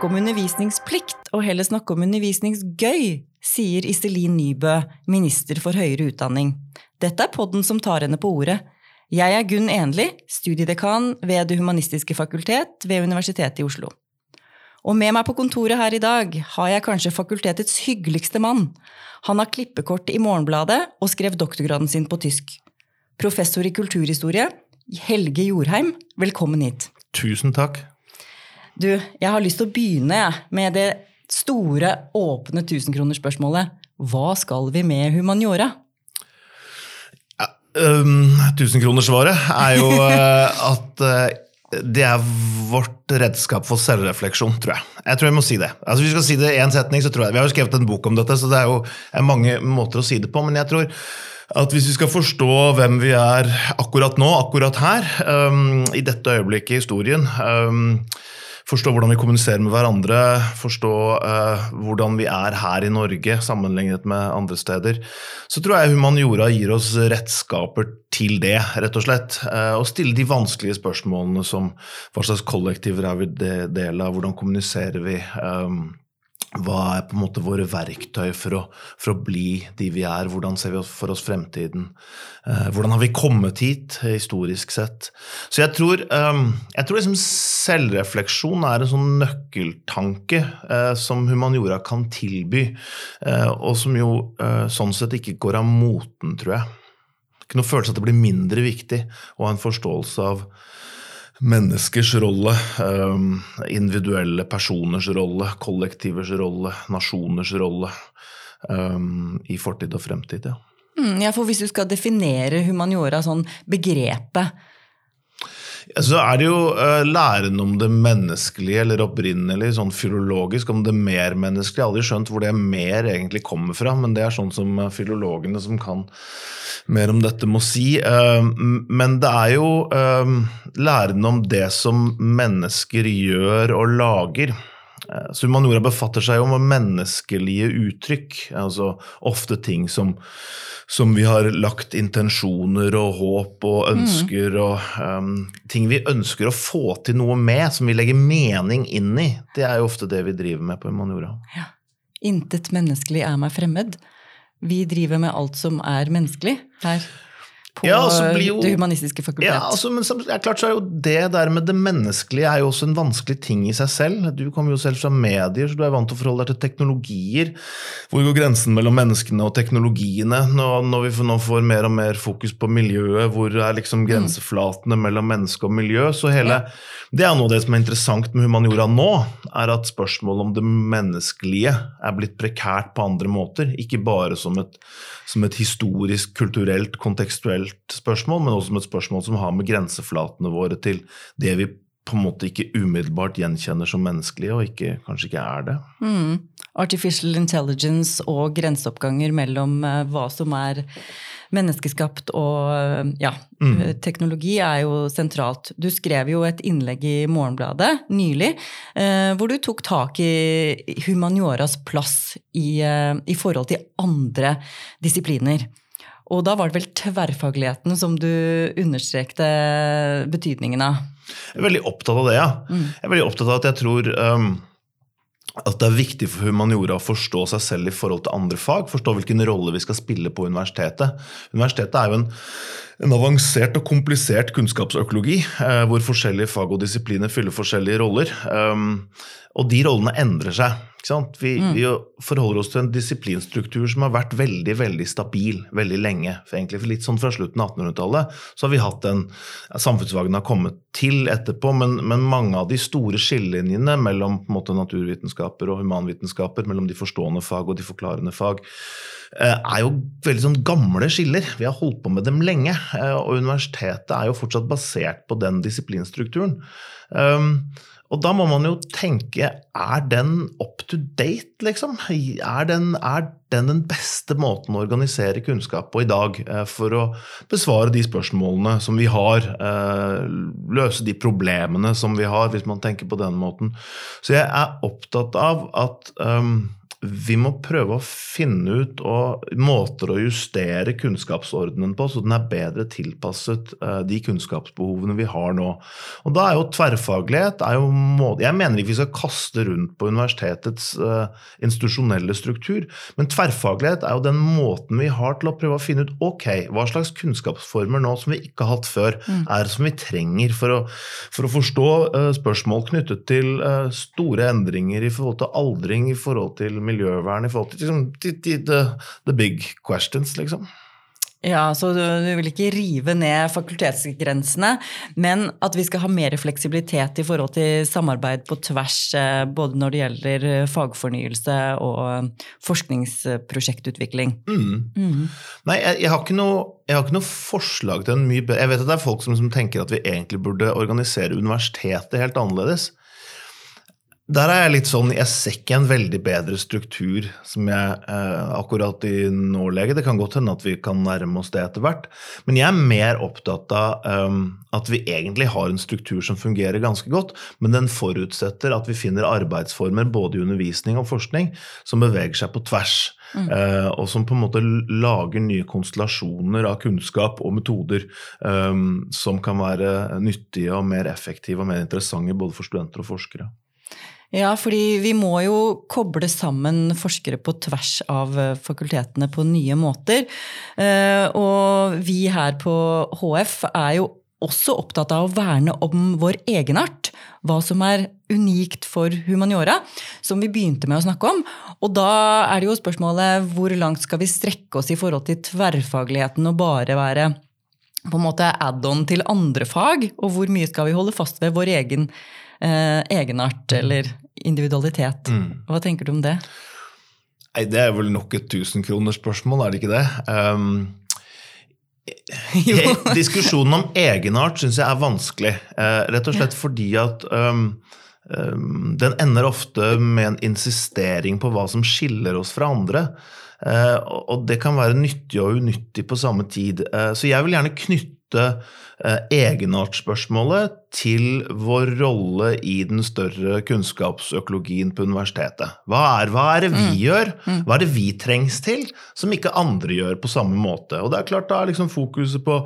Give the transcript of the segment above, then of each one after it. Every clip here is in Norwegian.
snakke om undervisningsplikt og heller snakke om undervisningsgøy, sier Iselin Nybø, minister for høyere utdanning. Dette er podden som tar henne på ordet. Jeg er Gunn Enli, studiedekan ved Det humanistiske fakultet ved Universitetet i Oslo. Og med meg på kontoret her i dag har jeg kanskje fakultetets hyggeligste mann. Han har klippekort i Morgenbladet og skrev doktorgraden sin på tysk. Professor i kulturhistorie, Helge Jorheim, velkommen hit. Tusen takk. Du, jeg har lyst til å begynne med det store, åpne tusenkronerspørsmålet. Hva skal vi med humaniora? Ja, um, Tusenkronersvaret er jo uh, at uh, det er vårt redskap for selvrefleksjon, tror jeg. Jeg tror jeg må si det. Altså, hvis vi skal si det i én setning, så tror jeg Vi har jo skrevet en bok om dette, så det er jo er mange måter å si det på. Men jeg tror at hvis vi skal forstå hvem vi er akkurat nå, akkurat her, um, i dette øyeblikket i historien um, Forstå hvordan vi kommuniserer med hverandre, forstå eh, hvordan vi er her i Norge sammenlignet med andre steder, så tror jeg humaniora gir oss redskaper til det, rett og slett. Eh, og stille de vanskelige spørsmålene som hva slags kollektiver er vi del av, hvordan kommuniserer vi? Um, hva er på en måte våre verktøy for å, for å, bli de vi er? Hvordan ser vi for oss fremtiden? Eh, hvordan har vi kommet hit, historisk sett? Så jeg tror, eh, jeg tror liksom selvrefleksjon er en sånn nøkkeltanke eh, som humaniora kan tilby, eh, og som jo sånn sett ikke går av moten, tror jeg. Ikke noe følelse at det blir mindre viktig å ha en forståelse av menneskers rolle, ehm, individuelle personers rolle, kollektivers rolle, nasjoners rolle ehm, i fortid og fremtid. Ja. Mm, ja, for Hvis du skal definere humaniora, sånn begrepet så er det jo uh, læren om det menneskelige, eller opprinnelig, sånn filologisk, om det mermenneskelige. Jeg har aldri skjønt hvor det mer egentlig kommer fra, men det er sånn som uh, filologene som kan mer om dette, må si. Uh, men det er jo læren om det som mennesker gjør og lager. Så humaniora befatter seg jo med menneskelige uttrykk, altså ofte ting som som vi har lagt intensjoner og håp og ønsker mm. og um, ting vi ønsker å få til noe med, som vi legger mening inn i. Det er jo ofte det vi driver med på Humaniora. Ja. Intet menneskelig er meg fremmed. Vi driver med alt som er menneskelig her på ja, altså jo, Det humanistiske fakultet. Ja, altså, men klart så er jo Det der med det menneskelige er jo også en vanskelig ting i seg selv. Du kommer jo selv fra medier, så du er vant til å forholde deg til teknologier. Hvor går grensen mellom menneskene og teknologiene? Når, når vi nå får mer og mer fokus på miljøet, hvor er liksom mm. grenseflatene mellom menneske og miljø? så hele, ja. Det er noe av det som er interessant med humaniora nå, er at spørsmålet om det menneskelige er blitt prekært på andre måter. Ikke bare som et, som et historisk, kulturelt, kontekstuelt spørsmål, men også som et spørsmål som har med grenseflatene våre til det vi på en måte ikke umiddelbart gjenkjenner som menneskelige, og ikke, kanskje ikke er det. Mm. Artificial intelligence og grenseoppganger mellom uh, hva som er menneskeskapt og uh, ja, mm. Eh, teknologi er jo sentralt. Du skrev jo et innlegg i Morgenbladet nylig hvor du tok tak i humanioras plass i, i forhold til andre disipliner. Og da var det vel tverrfagligheten som du understrekte betydningen av? Jeg er veldig opptatt av det, ja. Mm. Jeg er veldig opptatt av at jeg tror um, at det er viktig for humaniora å forstå seg selv i forhold til andre fag. Forstå hvilken rolle vi skal spille på universitetet. Universitetet er jo en, en avansert og komplisert kunnskapsøkologi, eh, hvor forskjellige fag og disipliner fyller forskjellige roller. Um, og de rollene endrer seg. Vi, mm. vi, forholder oss til en disiplinstruktur som har vært veldig veldig stabil veldig lenge. For egentlig for Litt sånn fra slutten av 1800-tallet så har vi hatt en Samfunnsfagene har kommet til etterpå, men, men, mange av de store skillelinjene mellom måte, naturvitenskaper og humanvitenskaper, mellom de forstående fag og de forklarende fag, er jo veldig sånn gamle skiller. Vi har holdt på med dem lenge. Eh, og universitetet er jo fortsatt basert på den disiplinstrukturen. Um, og da må man jo tenke er den up to date, liksom? Er den, er den, den beste måten å organisere kunnskap på i dag eh, for å besvare de spørsmålene som vi har? Eh, løse de problemene som vi har, hvis man tenker på den måten. Så jeg er opptatt av at um, vi må prøve å finne ut og måter å justere kunnskapsordenen på, så den er bedre tilpasset uh, de kunnskapsbehovene vi har nå. Og da er jo tverrfaglighet er jo må, Jeg mener ikke vi skal kaste rundt på universitetets uh, institusjonelle struktur, men tverrfaglighet er jo den måten vi har til å prøve å finne ut ok, hva slags kunnskapsformer nå som vi ikke har hatt før, mm. er som vi trenger for å, for å forstå uh, spørsmål knyttet til store endringer i forhold til aldring, i forhold til miljøvern i forhold til liksom, the, the big questions, liksom. Ja, så du, du, vil ikke rive ned fakultetsgrensene, men at vi skal ha mer fleksibilitet i forhold til samarbeid på tvers, eh, både når det gjelder eh, fagfornyelse og eh, forskningsprosjektutvikling. Mm. Mm. Nei, jeg, jeg, har noe, jeg, har ikke noe, forslag til en mye bedre Jeg vet at det er folk som, som tenker at vi egentlig burde organisere universitetet helt annerledes. Der er jeg litt sånn Jeg ser ikke en veldig bedre struktur som jeg eh, akkurat i nå. Det kan godt hende at vi kan nærme oss det etter hvert. Men jeg er mer opptatt av um, at vi egentlig har en struktur som fungerer ganske godt, men den forutsetter at vi finner arbeidsformer både i undervisning og forskning som beveger seg på tvers. Mm. Uh, og som på en måte lager nye konstellasjoner av kunnskap og metoder um, som kan være nyttige og mer effektive og mer interessante både for studenter og forskere. Ja, fordi vi må jo koble sammen forskere på tvers av eh, fakultetene på nye måter. Eh, og vi her på HF er jo også opptatt av å verne om vår egenart. Hva som er unikt for humaniora, som vi begynte med å snakke om. Og da er det jo spørsmålet hvor langt skal vi strekke oss i forhold til tverrfagligheten og bare være på en måte add-on til andre fag, og hvor mye skal vi holde fast ved vår egen eh, egenart eller individualitet. Mm. Hva tenker du om det? Nei, Det er vel nok et tusenkronersspørsmål, er det ikke det? Um, diskusjonen om egenart syns jeg er vanskelig. Uh, rett og slett fordi at um, um, den ender ofte med en insistering på hva som skiller oss fra andre. Uh, og det kan være nyttig og unyttig på samme tid. Uh, så jeg vil gjerne knytte egenartsspørsmålet til vår rolle i den større kunnskapsøkologien på universitetet. Hva er, hva er det vi mm. gjør? Mm. Hva er det vi trengs til, som ikke andre gjør på samme måte? Og det er klart da liksom Fokuset på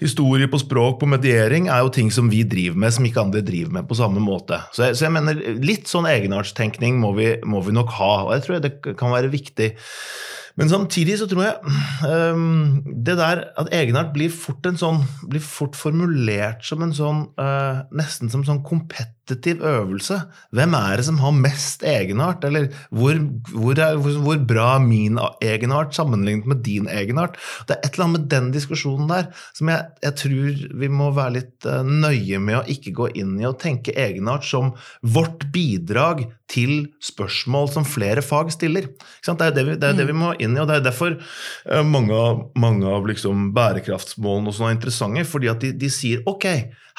historie, på språk, på mediering er jo ting som vi driver med, som ikke andre driver med på samme måte. Så jeg, så jeg mener, litt sånn egenartstenkning må vi, må vi nok ha, og jeg tror det kan være viktig. Men samtidig så tror jeg um, det der at egenart blir fort, en sånn, blir fort formulert som en sånn uh, Nesten som sånn kompetitiv øvelse. Hvem er det som har mest egenart? Eller hvor, hvor, er, hvor, hvor bra er min egenart sammenlignet med din egenart? Det er et eller annet med den diskusjonen der som jeg, jeg tror vi må være litt uh, nøye med å ikke gå inn i og tenke egenart som vårt bidrag til spørsmål som flere fag stiller. Det er det vi, det er det vi må inn i. og Det er derfor eh, mange av, mange av liksom bærekraftsmålene er interessante. fordi at de, de, sier ok,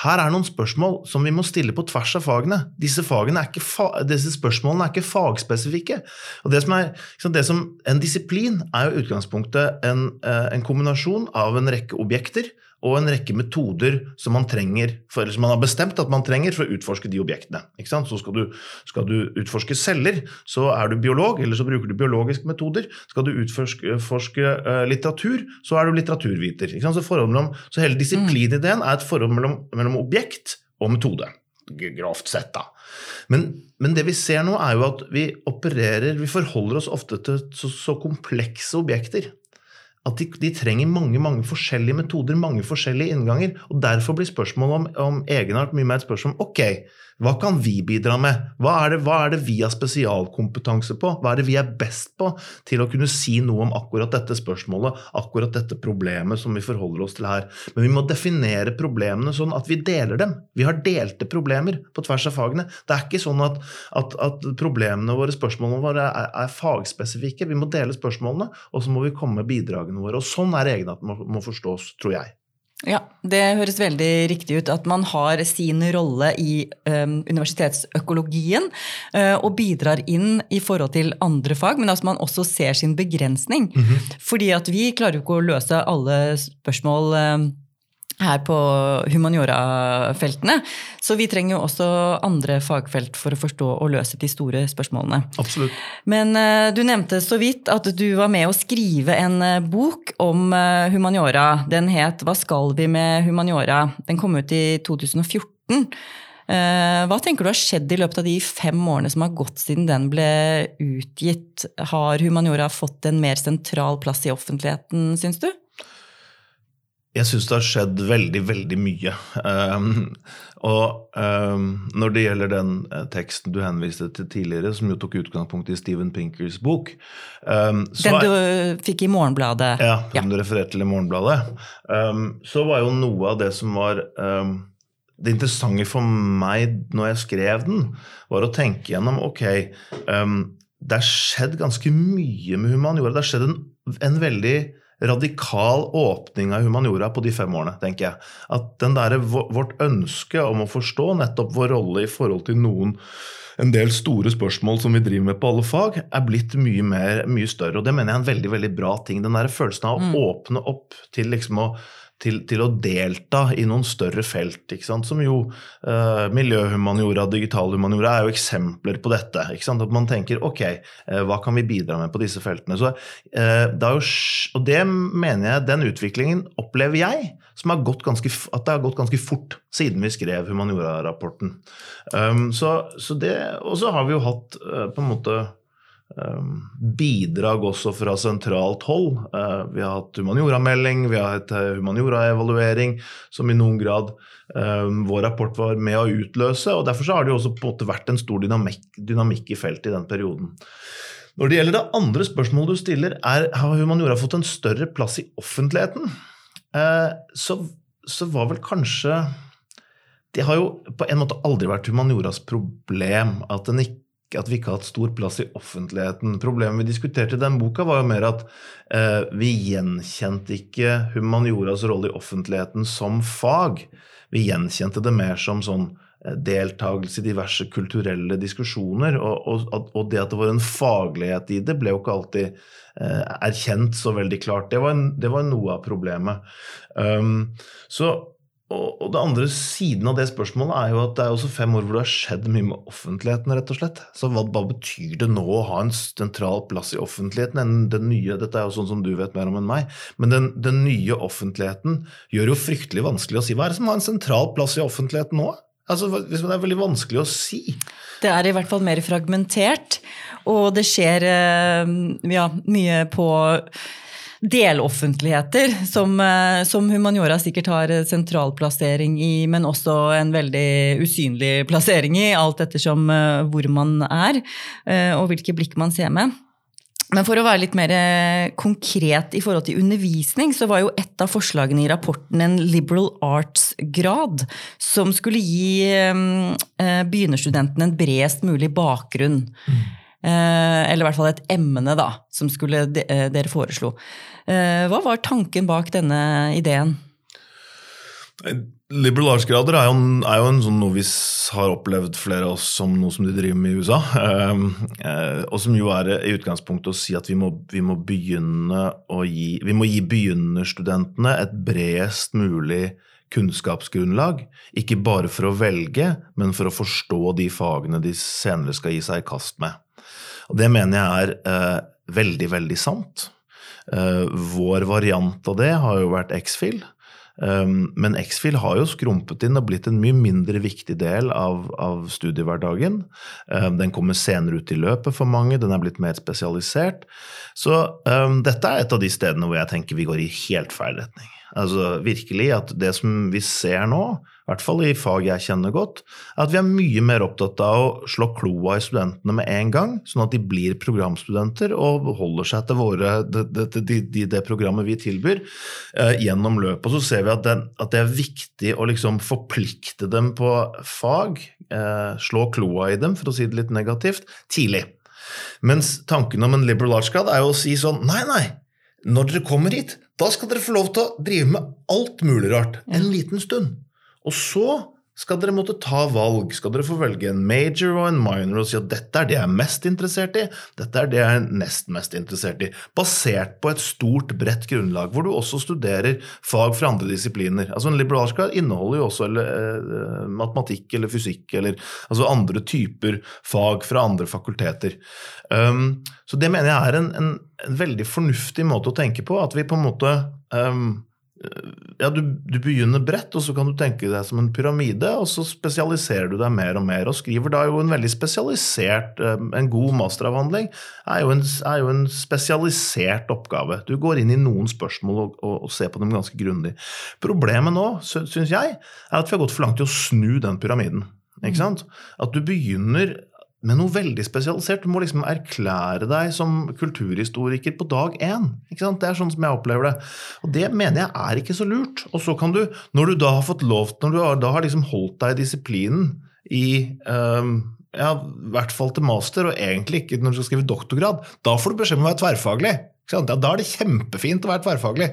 her er noen spørsmål som vi må stille på tvers av fagene. Disse, fagene fa, disse spørsmålene er ikke fagspesifikke. Og det som er, det som, En disiplin er jo utgangspunktet en, eh, en kombinasjon av en rekke objekter og en rekke metoder som man trenger, for, som man har bestemt at man trenger for å utforske de objektene. Så skal du, skal du, utforske celler, så er du biolog, eller så bruker du biologiske metoder. Skal du utforske uh, litteratur, så er du litteraturviter. Så, mellom, så, hele disiplinideen er et forhold mellom, mellom objekt og metode. Grovt sett, da. Men, men, det vi ser nå, er jo at vi opererer Vi forholder oss ofte til så, så komplekse objekter at de, de, trenger mange mange forskjellige metoder, mange forskjellige innganger. og Derfor blir spørsmålet om, om egenart mye mer et spørsmål om ok, hva kan vi bidra med? Hva er, det, hva er, det, vi har spesialkompetanse på? Hva er det vi er best på til å kunne si noe om akkurat dette spørsmålet, akkurat dette problemet som vi forholder oss til her? Men vi må definere problemene sånn at vi deler dem. Vi har delte problemer på tvers av fagene. Det er ikke sånn at, at, at problemene våre, spørsmålene våre, er, er, fagspesifikke. Vi må dele spørsmålene, og så må vi komme med bidragene våre. Og sånn er egenheten må, må forstås, tror jeg. Ja, det høres veldig riktig ut. At man har sin rolle i um, universitetsøkologien uh, og bidrar inn i forhold til andre fag, men at man også ser sin begrensning. Mm -hmm. Fordi at vi klarer jo ikke å løse alle spørsmål uh, her på humaniora-feltene. Så vi trenger jo også andre fagfelt for å forstå og løse de store spørsmålene. Absolutt. Men uh, du nevnte så vidt at du var med å skrive en uh, bok om uh, humaniora. Den het Hva skal vi med humaniora? Den kom ut i 2014. Hva tenker du har skjedd i løpet av de fem årene som har gått siden den ble utgitt? Har humaniora fått en mer sentral plass i offentligheten, syns du? Jeg syns det har skjedd veldig, veldig mye. Um, og um, når det gjelder den uh, teksten du henviste til tidligere, som jo tok utgangspunkt i Steven Pinkers bok um, Den du er, fikk i Morgenbladet? Ja, den ja. du refererte til i Morgenbladet. så var jo noe av det som var det interessante for meg når jeg skrev den, var å tenke gjennom ok, det har skjedd ganske mye med humaniora. Det har skjedd en, en veldig radikal åpning av humaniora på de fem årene, tenker jeg. At den der, vårt ønske om å forstå nettopp vår rolle i forhold til noen en del store spørsmål som vi driver med på alle fag, er blitt mye, mer, mye større. Og det mener jeg er en veldig veldig bra ting. Den der følelsen av å mm. åpne opp til liksom å til, til, å delta i noen større felt. Som jo eh, miljøhumaniora digitalhumaniora er jo eksempler på dette. At man tenker ok, eh, hva kan vi bidra med på disse feltene? Så, eh, det jo, og det mener jeg, den utviklingen opplever jeg som har gått ganske, at det har gått ganske fort siden vi skrev humaniora-rapporten. Um, så, så det, og så har vi jo hatt på en måte bidrag også fra sentralt hold. Eh, vi har hatt humanioramelding, vi har hatt eh, humanioraevaluering, som i noen grad ehm, vår rapport var med å utløse. og Derfor har det jo også på en måte vært en stor dynamikk, dynamikk i feltet i den perioden. Når det gjelder det andre spørsmålet du stiller, er har humaniora fått en større plass i offentligheten? Eh, så, så var vel kanskje Det har jo på en måte aldri vært humanioras problem at den ikke at vi ikke har hatt stor plass i offentligheten. Problemet vi diskuterte i den boka, var jo mer at eh, vi gjenkjente ikke humanioras rolle i offentligheten som fag. Vi gjenkjente det mer som sånn eh, deltakelse i diverse kulturelle diskusjoner. Og, og, og, det at det var en faglighet i det, ble jo ikke alltid eh, erkjent så veldig klart. Det var, en, det var noe av problemet. Um, så og, det andre siden av det spørsmålet er jo at det er også fem år hvor det har skjedd mye med offentligheten. rett og slett. Så hva, hva betyr det nå å ha en sentral plass i offentligheten? Den nye, dette er jo sånn som du vet mer om enn meg, men den, den nye offentligheten gjør jo fryktelig vanskelig å si. Hva er det som har en sentral plass i offentligheten nå? Altså, Det er veldig vanskelig å si. Det er i hvert fall mer fragmentert, og det skjer eh, ja, mye på deloffentligheter, som, eh, som, humaniora sikkert har sentralplassering i, men også en veldig usynlig plassering i, alt ettersom eh, hvor man er eh, og hvilke blikk man ser med. Men for å være litt mer konkret i forhold til undervisning, så var jo et av forslagene i rapporten en liberal arts-grad, som skulle gi begynnerstudentene en bredest mulig bakgrunn. Mm. Eller i hvert fall et emne, da, som skulle dere foreslo. Eh, hva var tanken bak denne ideen? Liberal arts-grader er, er, jo en sånn noe vi har opplevd flere av oss som noe som de driver med i USA. Eh, eh, og som jo er i utgangspunktet å si at vi må, vi må begynne å gi Vi må gi begynnerstudentene et bredest mulig kunnskapsgrunnlag. Ikke bare for å velge, men for å forstå de fagene de senere skal gi seg i kast med. Og det mener jeg er eh, veldig, veldig sant. Eh, vår variant av det har jo vært X-Fill. Um, men X-Fill har jo skrumpet inn og blitt en mye mindre viktig del av, av studiehverdagen. Um, den kommer senere ut i løpet for mange, den er blitt mer spesialisert. Så um, dette er et av de stedene hvor jeg tenker vi går i helt feil retning. Altså virkelig at det som vi ser nå, i hvert fall i fag jeg kjenner godt, er at vi er mye mer opptatt av å slå kloa i studentene med en gang, sånn at de blir programstudenter og holder seg til våre, det, det, det, det programmet vi tilbyr, eh, gjennom løpet. Så ser vi at, at, det er viktig å liksom forplikte dem på fag, eh, slå kloa i dem, for å si det litt negativt, tidlig. Mens tanken om en liberal arts grad er jo å si sånn nei, nei, når dere kommer hit, da skal dere få lov til å drive med alt mulig rart en liten stund. Og så skal dere måtte ta valg. Skal dere få velge en major og en minor og si at dette er det jeg er mest interessert i, dette er det jeg er nest mest interessert i. Basert på et stort, bredt grunnlag, hvor du også studerer fag fra andre disipliner. Altså En liberalskap inneholder jo også eller, eh, matematikk eller fysikk eller altså andre typer fag fra andre fakulteter. Um, så det mener jeg er en, en, en, veldig fornuftig måte å tenke på. At vi på en måte um, ja, du, du, begynner bredt, og så kan du tenke deg som en pyramide, og så spesialiserer du deg mer og mer, og skriver da jo en veldig spesialisert eh, En god masteravhandling er jo en, er jo en spesialisert oppgave. Du går inn i noen spørsmål og, og, og ser på dem ganske grundig. Problemet nå, syns jeg, er at vi har gått for langt i å snu den pyramiden. Ikke sant? At du begynner men noe veldig spesialisert. Du må liksom erklære deg som kulturhistoriker på dag én. Det er sånn som jeg opplever det. Og det mener jeg er ikke så lurt. Og så kan du, når du da har fått lov når du da har liksom holdt deg i disiplinen i um, ja, i hvert fall til master, og egentlig ikke når du skal skrive doktorgrad, da får du beskjed om å være tverrfaglig. Ja, da er det kjempefint å være tverrfaglig.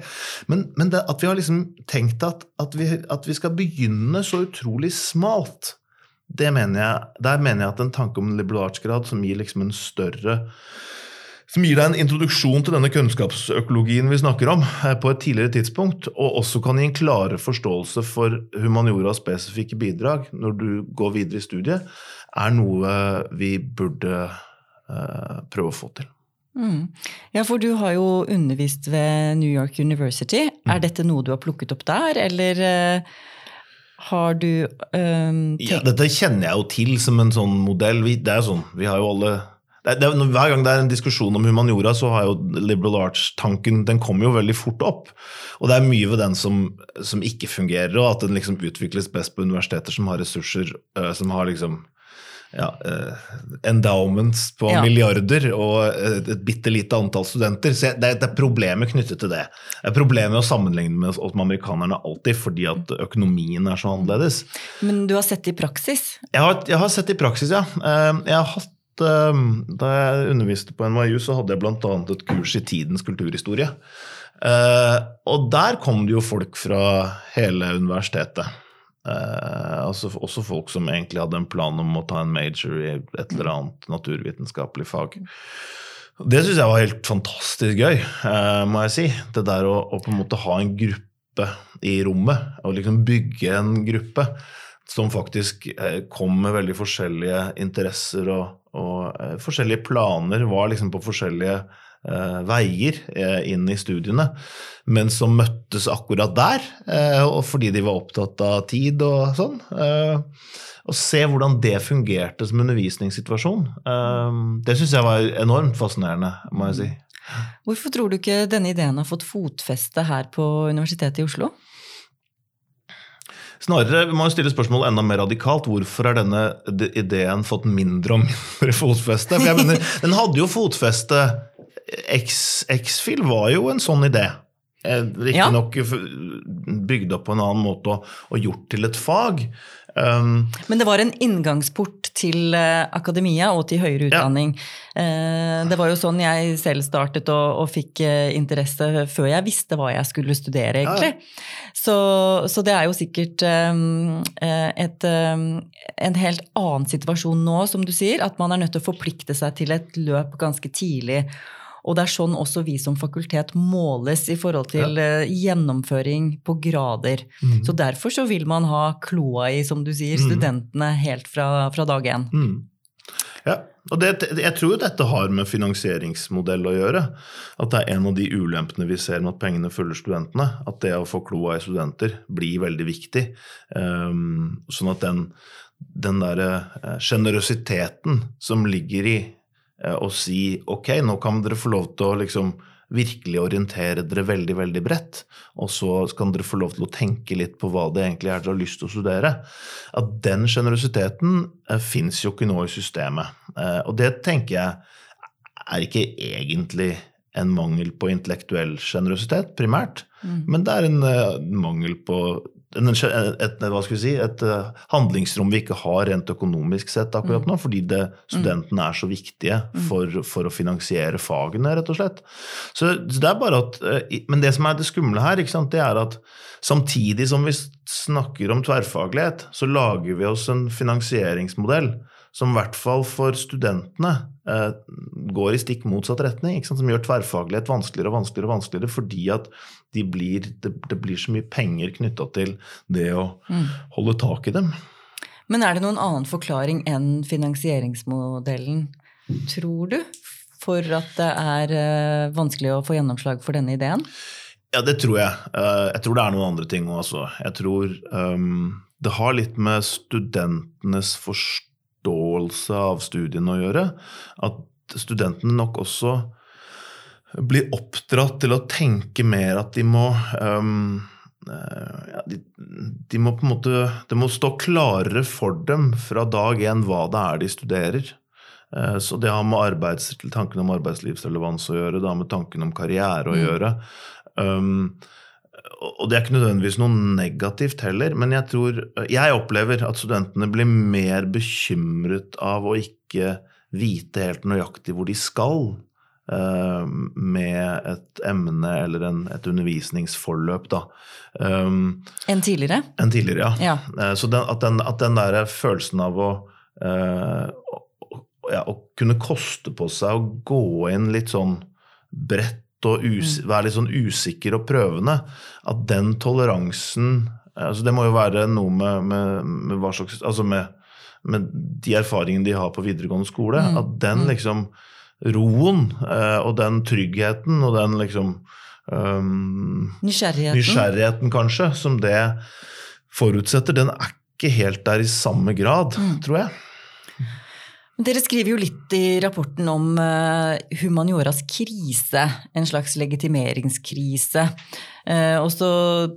Men, men det, at vi har liksom tenkt at, at, vi, at vi skal begynne så utrolig smalt mener jeg, der mener jeg at en tanke om en liberal arts-grad som gir liksom en større som gir deg en introduksjon til denne kunnskapsøkologien vi snakker om, eh, på et tidligere tidspunkt, og også kan gi en klarere forståelse for humanioras spesifikke bidrag når du går videre i studiet, er noe vi burde uh, prøve å få til. Mm. Ja, for du har jo undervist ved New York University. Mm. Er dette noe du har plukket opp der, eller uh har du um, Ja, Dette kjenner jeg jo til som en sånn modell. Vi, det er sånn, vi har jo alle det, det, Hver gang det er en diskusjon om humaniora, så har jo liberal arts-tanken den kommer jo veldig fort opp. Og det er mye ved den som, som ikke fungerer, og at den liksom utvikles best på universiteter som har ressurser, uh, som har liksom ja, uh, endowments på ja. milliarder og et, et bitte lite antall studenter. Så det, det, er problemet knyttet til det. Det er problemet å sammenligne med oss amerikanerne alltid, fordi at økonomien er så annerledes. Men du har sett det i praksis? Jeg har, jeg har sett det i praksis, ja. Uh, jeg har hatt da jeg underviste på NYU, så hadde jeg bl.a. et kurs i tidens kulturhistorie. og der kom det jo folk fra hele universitetet. Eh, altså også folk som egentlig hadde en plan om å ta en major i et eller annet naturvitenskapelig fag. Det syns jeg var helt fantastisk gøy, eh, må jeg si. Det der å, å, på en måte ha en gruppe i rommet, og liksom bygge en gruppe som faktisk eh, kom med veldig forskjellige interesser og, og eh, forskjellige planer, var liksom på forskjellige veier eh, inn i studiene, men som møttes akkurat der, eh, fordi de var opptatt av tid og sånn. Og se hvordan det fungerte som undervisningssituasjon. Det syns jeg var enormt fascinerende, må jeg si. Hvorfor tror du ikke denne ideen har fått fotfeste her på Universitetet i Oslo? Snarere vi må jo stille spørsmålet enda mer radikalt. Hvorfor har denne ideen fått mindre og mindre fotfeste? For jeg mener, Den hadde jo fotfeste X-Fil var jo en sånn idé. Eh, riktignok ja. bygd opp på en annen måte og, og gjort til et fag. Um, Men det var en inngangsport til uh, akademia og til høyere utdanning. Ja. Uh, det var jo sånn jeg selv startet og, og fikk uh, interesse før jeg visste hva jeg skulle studere, egentlig. Ja. Så, så, det er jo sikkert um, et, um, en helt annen situasjon nå, som du sier. At man er nødt til å forplikte seg til et løp ganske tidlig. Og det er sånn også vi som fakultet måles i forhold til ja. Eh, gjennomføring på grader. Mm. Så derfor så vil man ha kloa i, som du sier, mm. studentene helt fra, fra dag én. Mm. Ja, og det, jeg tror dette har med finansieringsmodell å gjøre. At det er en av de ulempene vi ser med at pengene følger studentene. At det å få kloa i studenter blir veldig viktig. Um, sånn at den, den derre eh, sjenerøsiteten som ligger i og si ok, nå kan dere få lov til å liksom virkelig orientere dere veldig veldig bredt. Og så kan dere få lov til å tenke litt på hva det egentlig er dere har lyst til å studere. At den sjenerøsiteten eh, fins jo ikke nå i systemet. Eh, og det tenker jeg er ikke egentlig en mangel på intellektuell sjenerøsitet, primært. Mm. Men det er en uh, mangel på et, hva skal vi si, et uh, handlingsrom vi ikke har rent økonomisk sett akkurat nå, fordi det, studentene er så viktige for, for, å finansiere fagene, rett og slett. Så, så det er bare at, uh, Men det som er det skumle her, sant, det er at samtidig som vi snakker om tverrfaglighet, så lager vi oss en finansieringsmodell som i hvert fall for studentene eh, går i stikk motsatt retning. Som gjør tverrfaglighet vanskeligere og vanskeligere, og vanskeligere fordi at de blir, det, det, blir så mye penger knytta til det å mm. holde tak i dem. Men er det noen annen forklaring enn finansieringsmodellen, tror du, for at det er eh, vanskelig å få gjennomslag for denne ideen? Ja, det tror jeg. Eh, jeg tror det er noen andre ting òg, altså. Jeg tror um, det har litt med studentenes forståelse forståelse av studiene å gjøre. At studentene nok også blir oppdratt til å tenke mer at de må um, ja, de, de, må på en måte Det må stå klarere for dem fra dag én hva det er de studerer. Uh, så det har med arbeids, tanken om arbeidslivsrelevans å gjøre, det har med tanken om karriere å mm. gjøre. Um, og det er ikke nødvendigvis noe negativt heller, men jeg tror Jeg opplever at studentene blir mer bekymret av å ikke vite helt nøyaktig hvor de skal uh, med et emne eller en, et undervisningsforløp, da. Um, enn tidligere? Enn tidligere, ja. ja. Uh, så den, at, den, at den der følelsen av å, uh, ja, å kunne koste på seg å gå inn litt sånn bredt og mm. være litt sånn usikker og prøvende, at den toleransen altså Det må jo være noe med, med, med hva slags Altså med, med, de erfaringene de har på videregående skole. Mm. At den mm. liksom roen eh, og den tryggheten og den liksom um, nysgjerrigheten. nysgjerrigheten, kanskje, som det forutsetter, den er ikke helt der i samme grad, mm. tror jeg. Dere skriver jo litt i rapporten om uh, humanioras krise, en slags legitimeringskrise. Uh, og så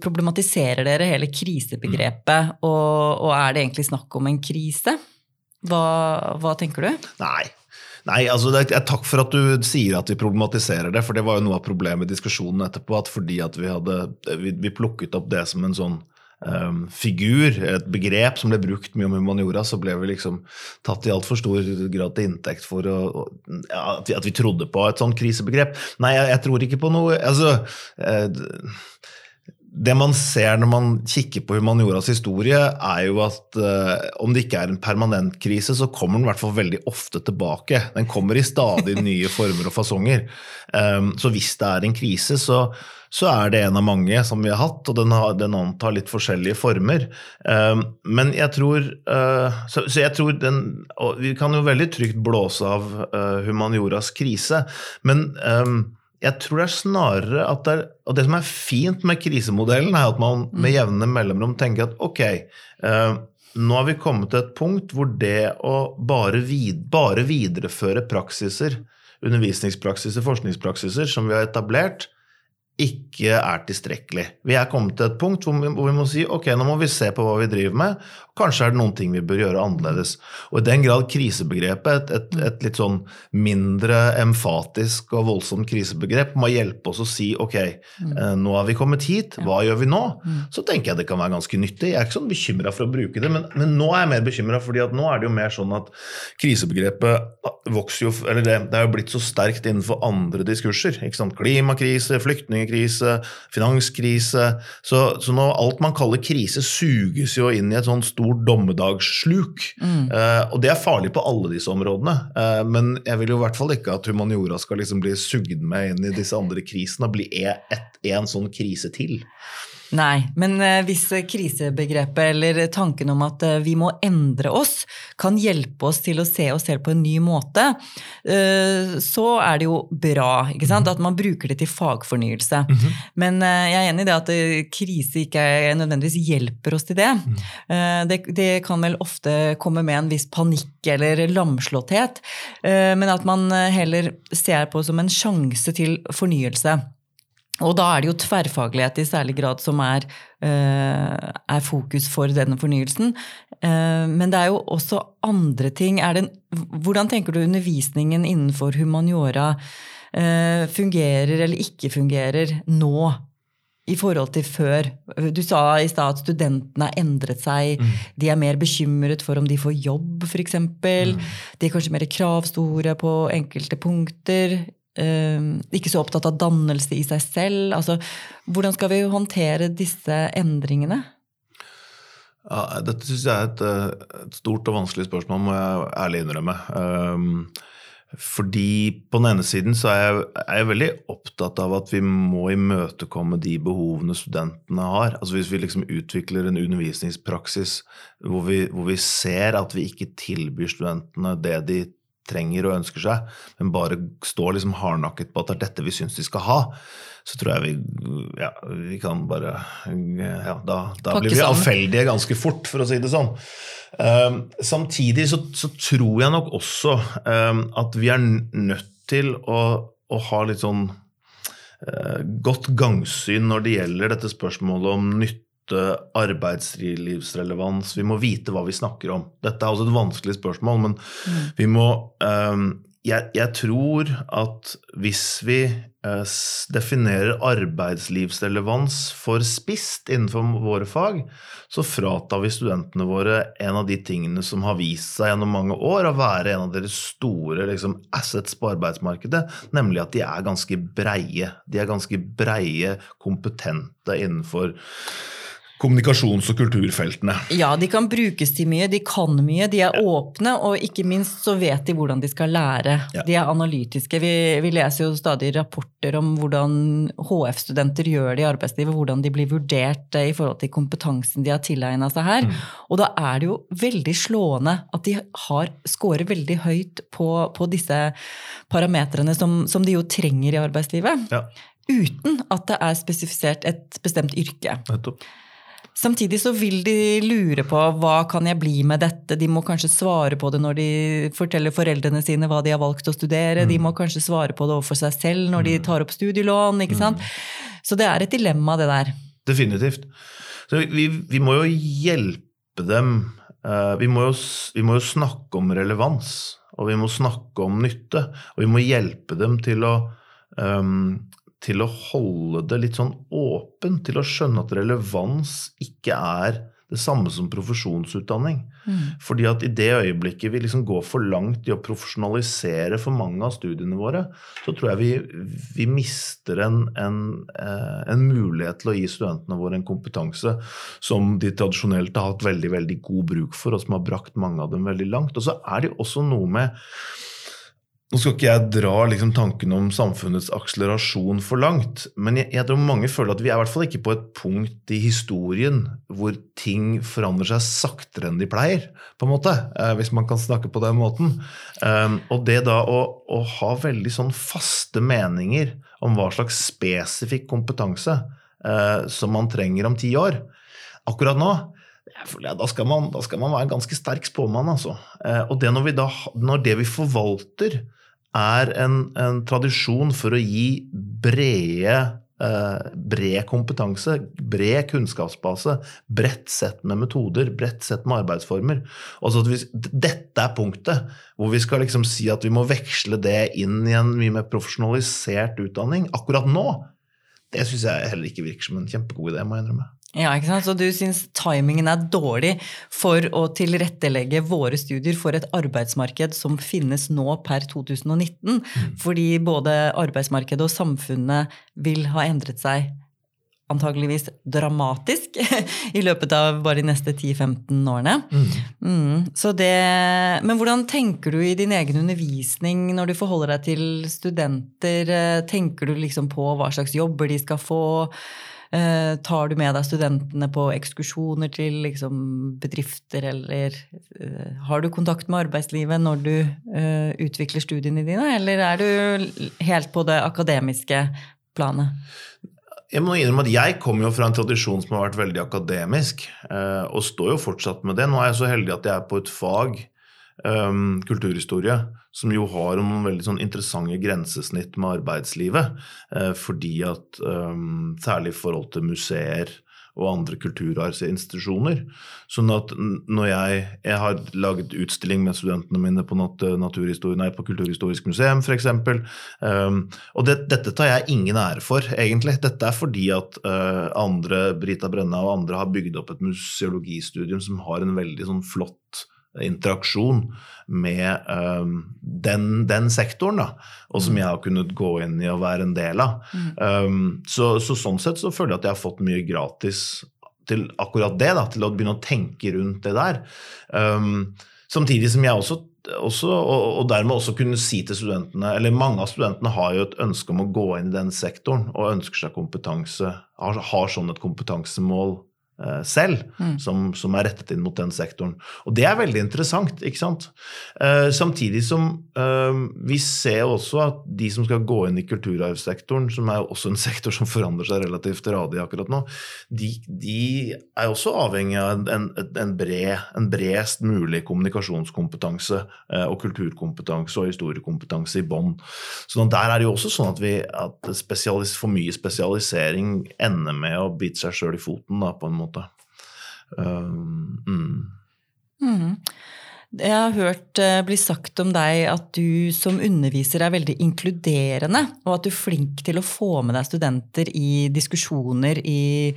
problematiserer dere hele krisebegrepet. Mm. Og, og, er det egentlig snakk om en krise? Hva, hva tenker du? Nei. Nei, altså det er, Takk for at du sier at vi problematiserer det, for det var jo noe av problemet i diskusjonen etterpå. at Fordi at vi, hadde, vi, vi plukket opp det som en sånn um, figur, et begrep som ble brukt mye om humaniora, så ble vi liksom tatt i altfor stor grad til inntekt for å, ja, at, vi, at, vi, trodde på et sånt krisebegrep. Nei, jeg, jeg tror ikke på noe altså, uh, det man ser når man kikker på humanioras historie, er jo at uh, om det ikke er en permanent krise, så kommer den i hvert fall veldig ofte tilbake. Den kommer i stadig nye former og fasonger. Um, så hvis det er en krise, så, så er det en av mange som vi har hatt, og den, har, den antar litt forskjellige former. Um, men jeg tror uh, så, så, jeg tror den Og vi kan jo veldig trygt blåse av uh, humanioras krise, men um, jeg tror det er snarere at det er Og det som er fint med krisemodellen, er at man med mm. jevne mellomrom tenker at ok, uh, nå har vi kommet til et punkt hvor det å bare, vid, bare videreføre praksiser, undervisningspraksiser, forskningspraksiser som vi har etablert, ikke er tilstrekkelig. Vi er kommet til et punkt hvor vi, hvor vi, må si ok, nå må vi se på hva vi driver med. Kanskje er det noen ting vi bør gjøre annerledes. Og I den grad krisebegrepet, et, et, et litt sånn mindre emfatisk og voldsomt krisebegrep, må hjelpe oss å si ok, mm. Eh, nå har vi kommet hit, hva gjør vi nå? Mm. Så tenker jeg det kan være ganske nyttig. Jeg er ikke sånn bekymra for å bruke det, men, men nå er jeg mer bekymra, fordi at nå er det jo mer sånn at krisebegrepet vokser jo Eller det, det er jo blitt så sterkt innenfor andre diskurser. ikke sant? Klimakrise, flyktningkrise, finanskrise. Så, så nå alt man kaller krise, suges jo inn i et sånt stort dommedagssluk. Mm. Eh, og det er farlig på alle disse områdene. eh, men jeg vil jo i hvert fall ikke at humaniora skal liksom bli sugd med inn i disse andre krisene og bli en sånn krise til. Nei, men eh, hvis krisebegrepet eller tanken om at eh, vi må endre oss, kan hjelpe oss til å se oss selv på en ny måte, eh, så er det jo bra ikke sant? at man bruker det til fagfornyelse. Mm -hmm. Men jeg er enig i det at krise ikke nødvendigvis hjelper oss til det. Mm. det. Det kan vel ofte komme med en viss panikk eller lamslåtthet, men at man heller ser på som en sjanse til fornyelse. Og da er det jo tverrfaglighet i særlig grad som er, uh, er fokus for denne fornyelsen. Uh, men det er jo også andre ting. Det, hvordan tenker du undervisningen innenfor humaniora uh, fungerer eller ikke fungerer nå? i forhold til før? Du sa i stad at studentene har endret seg. Mm. De er mer bekymret for om de får jobb, f.eks. Mm. De er kanskje mer kravstore på enkelte punkter. Uh, ikke så opptatt av dannelse i seg selv. Altså, hvordan skal vi håndtere disse endringene? Ja, dette syns jeg er et, eh, et, stort og vanskelig spørsmål, må jeg ærlig innrømme. Um, fordi på den ene siden så er jeg, er jeg, veldig opptatt av at vi må imøtekomme de behovene studentene har. Altså Hvis vi liksom utvikler en undervisningspraksis hvor vi, hvor vi ser at vi ikke tilbyr studentene det de trenger og ønsker seg, men bare står liksom hardnakket på at det er dette vi syns de skal ha, så tror jeg vi, ja, vi kan bare ja, Da, da blir vi avfeldige ganske fort, for å si det sånn. Um, samtidig så, så, tror jeg nok også um, at vi er nødt til å, å ha litt sånn uh, godt gangsyn når det gjelder dette spørsmålet om nytte arbeidslivsrelevans. Vi må vite hva vi snakker om. Dette er også et vanskelig spørsmål, men mm. vi må um, jeg, jeg, tror at hvis vi eh, definerer arbeidslivsrelevans for spisst innenfor våre fag, så fratar vi studentene våre en av de tingene som har vist seg gjennom mange år å være en av deres store liksom, assets på arbeidsmarkedet, nemlig at de er ganske breie. De er ganske breie, kompetente innenfor kommunikasjons- og kulturfeltene. Ja, de kan brukes til mye, de kan mye, de er ja. åpne, og ikke minst så vet de hvordan de skal lære. Ja. De er analytiske. Vi, vi, leser jo stadig rapporter om hvordan HF-studenter gjør det i arbeidslivet, hvordan de blir vurdert eh, i forhold til kompetansen de har tilegna seg her. Mm. Og da er det jo veldig slående at de har scorer veldig høyt på, på disse parametrene som, som, de jo trenger i arbeidslivet. Ja. Uten at det er spesifisert et bestemt yrke. Nettopp. Samtidig så vil de lure på hva kan jeg bli med dette. De må kanskje svare på det når de forteller foreldrene sine hva de har valgt å studere. Mm. De må kanskje svare på det overfor seg selv når de mm. tar opp studielån. ikke sant? Mm. Så det er et dilemma, det der. Definitivt. Så vi, vi må jo hjelpe dem. Eh, vi må jo, vi må jo snakke om relevans, og vi må snakke om nytte. Og vi må hjelpe dem til å um, til å holde det litt sånn åpent, til å skjønne at relevans ikke er det samme som profesjonsutdanning. Mm. Fordi at i det øyeblikket vi liksom går for langt i å profesjonalisere for mange av studiene våre, så tror jeg vi, vi mister en, en, eh, en, mulighet til å gi studentene våre en kompetanse som de tradisjonelt har hatt veldig, veldig god bruk for, og som har brakt mange av dem veldig langt. Og så er det også noe med nå skal ikke jeg dra liksom, tanken om samfunnets akselerasjon for langt, men jeg, jeg, tror mange føler at vi er i hvert fall ikke på et punkt i historien hvor ting forandrer seg saktere enn de pleier, på en måte, eh, hvis man kan snakke på den måten. Um, og det da å, å, ha veldig sånn faste meninger om hva slags spesifikk kompetanse uh, som man trenger om ti år Akkurat nå da, skal man, da, skal man, være en ganske sterk spåmann. Altså. Eh, og det når, da, når, det vi forvalter, er en, en tradisjon for å gi brede eh, bred kompetanse, bred kunnskapsbase, bredt sett med metoder, bredt sett med arbeidsformer. Altså vi, dette er punktet hvor vi skal liksom si at vi må veksle det inn i en mye mer profesjonalisert utdanning. Akkurat nå, det syns jeg heller ikke virker som en kjempegod idé, må jeg innrømme. Ja, ikke sant? Så du syns timingen er dårlig for å tilrettelegge våre studier for et arbeidsmarked som finnes nå per 2019? Mm. Fordi både arbeidsmarkedet og samfunnet vil ha endret seg antageligvis dramatisk i løpet av bare de neste 10-15 årene. Mm. Mm, det, men hvordan tenker du i din egen undervisning når du forholder deg til studenter? Tenker du liksom på hva slags jobber de skal få? Eh, tar du med deg studentene på ekskursjoner til liksom, bedrifter, eller eh, har du kontakt med arbeidslivet når du eh, utvikler studiene dine, eller er du helt på det akademiske planet? Jeg må innrømme at jeg kommer jo fra en tradisjon som har vært veldig akademisk, og står jo fortsatt med det. Nå er jeg så heldig at jeg er på et fag um, kulturhistorie, som jo har noen veldig sånn interessante grensesnitt med arbeidslivet. Uh, fordi at um, særlig i forhold til museer og andre kulturarvsinstitusjoner. Sånn at når jeg, jeg har laget utstilling med studentene mine på, nat nei, på Kulturhistorisk museum f.eks. Um, og det, dette tar jeg ingen ære for, egentlig. Dette er fordi at uh, andre, Brita Brenna og andre har bygd opp et museologistudium som har en veldig sånn flott interaksjon med um, den, den, sektoren, da, og som mm. jeg har kunnet gå inn i og være en del av. Mm. Um, så, så, sånn sett så føler jeg at jeg har fått mye gratis til akkurat det, da, til å begynne å tenke rundt det der. Um, samtidig som jeg også, også og, dermed også kunne si til studentene Eller mange av studentene har jo et ønske om å gå inn i den sektoren og ønsker seg kompetanse, har, har sånn et kompetansemål selv, mm. som, som, er rettet inn mot den sektoren. Og det er veldig interessant. ikke sant? Eh, samtidig som eh, vi ser også at de som skal gå inn i kulturarvssektoren, som er også en sektor som forandrer seg relativt radig akkurat nå, de, de er også avhengig av en, en, bred, en bredest mulig kommunikasjonskompetanse eh, og kulturkompetanse og historiekompetanse i bånn. Så der er det jo også sånn at, vi, at for mye spesialisering ender med å bite seg sjøl i foten da, på en måte måte. Um, mm. Mm. Jeg har hørt uh, bli sagt om deg at du som underviser er veldig inkluderende, og at du er flink til å få med deg studenter i diskusjoner i,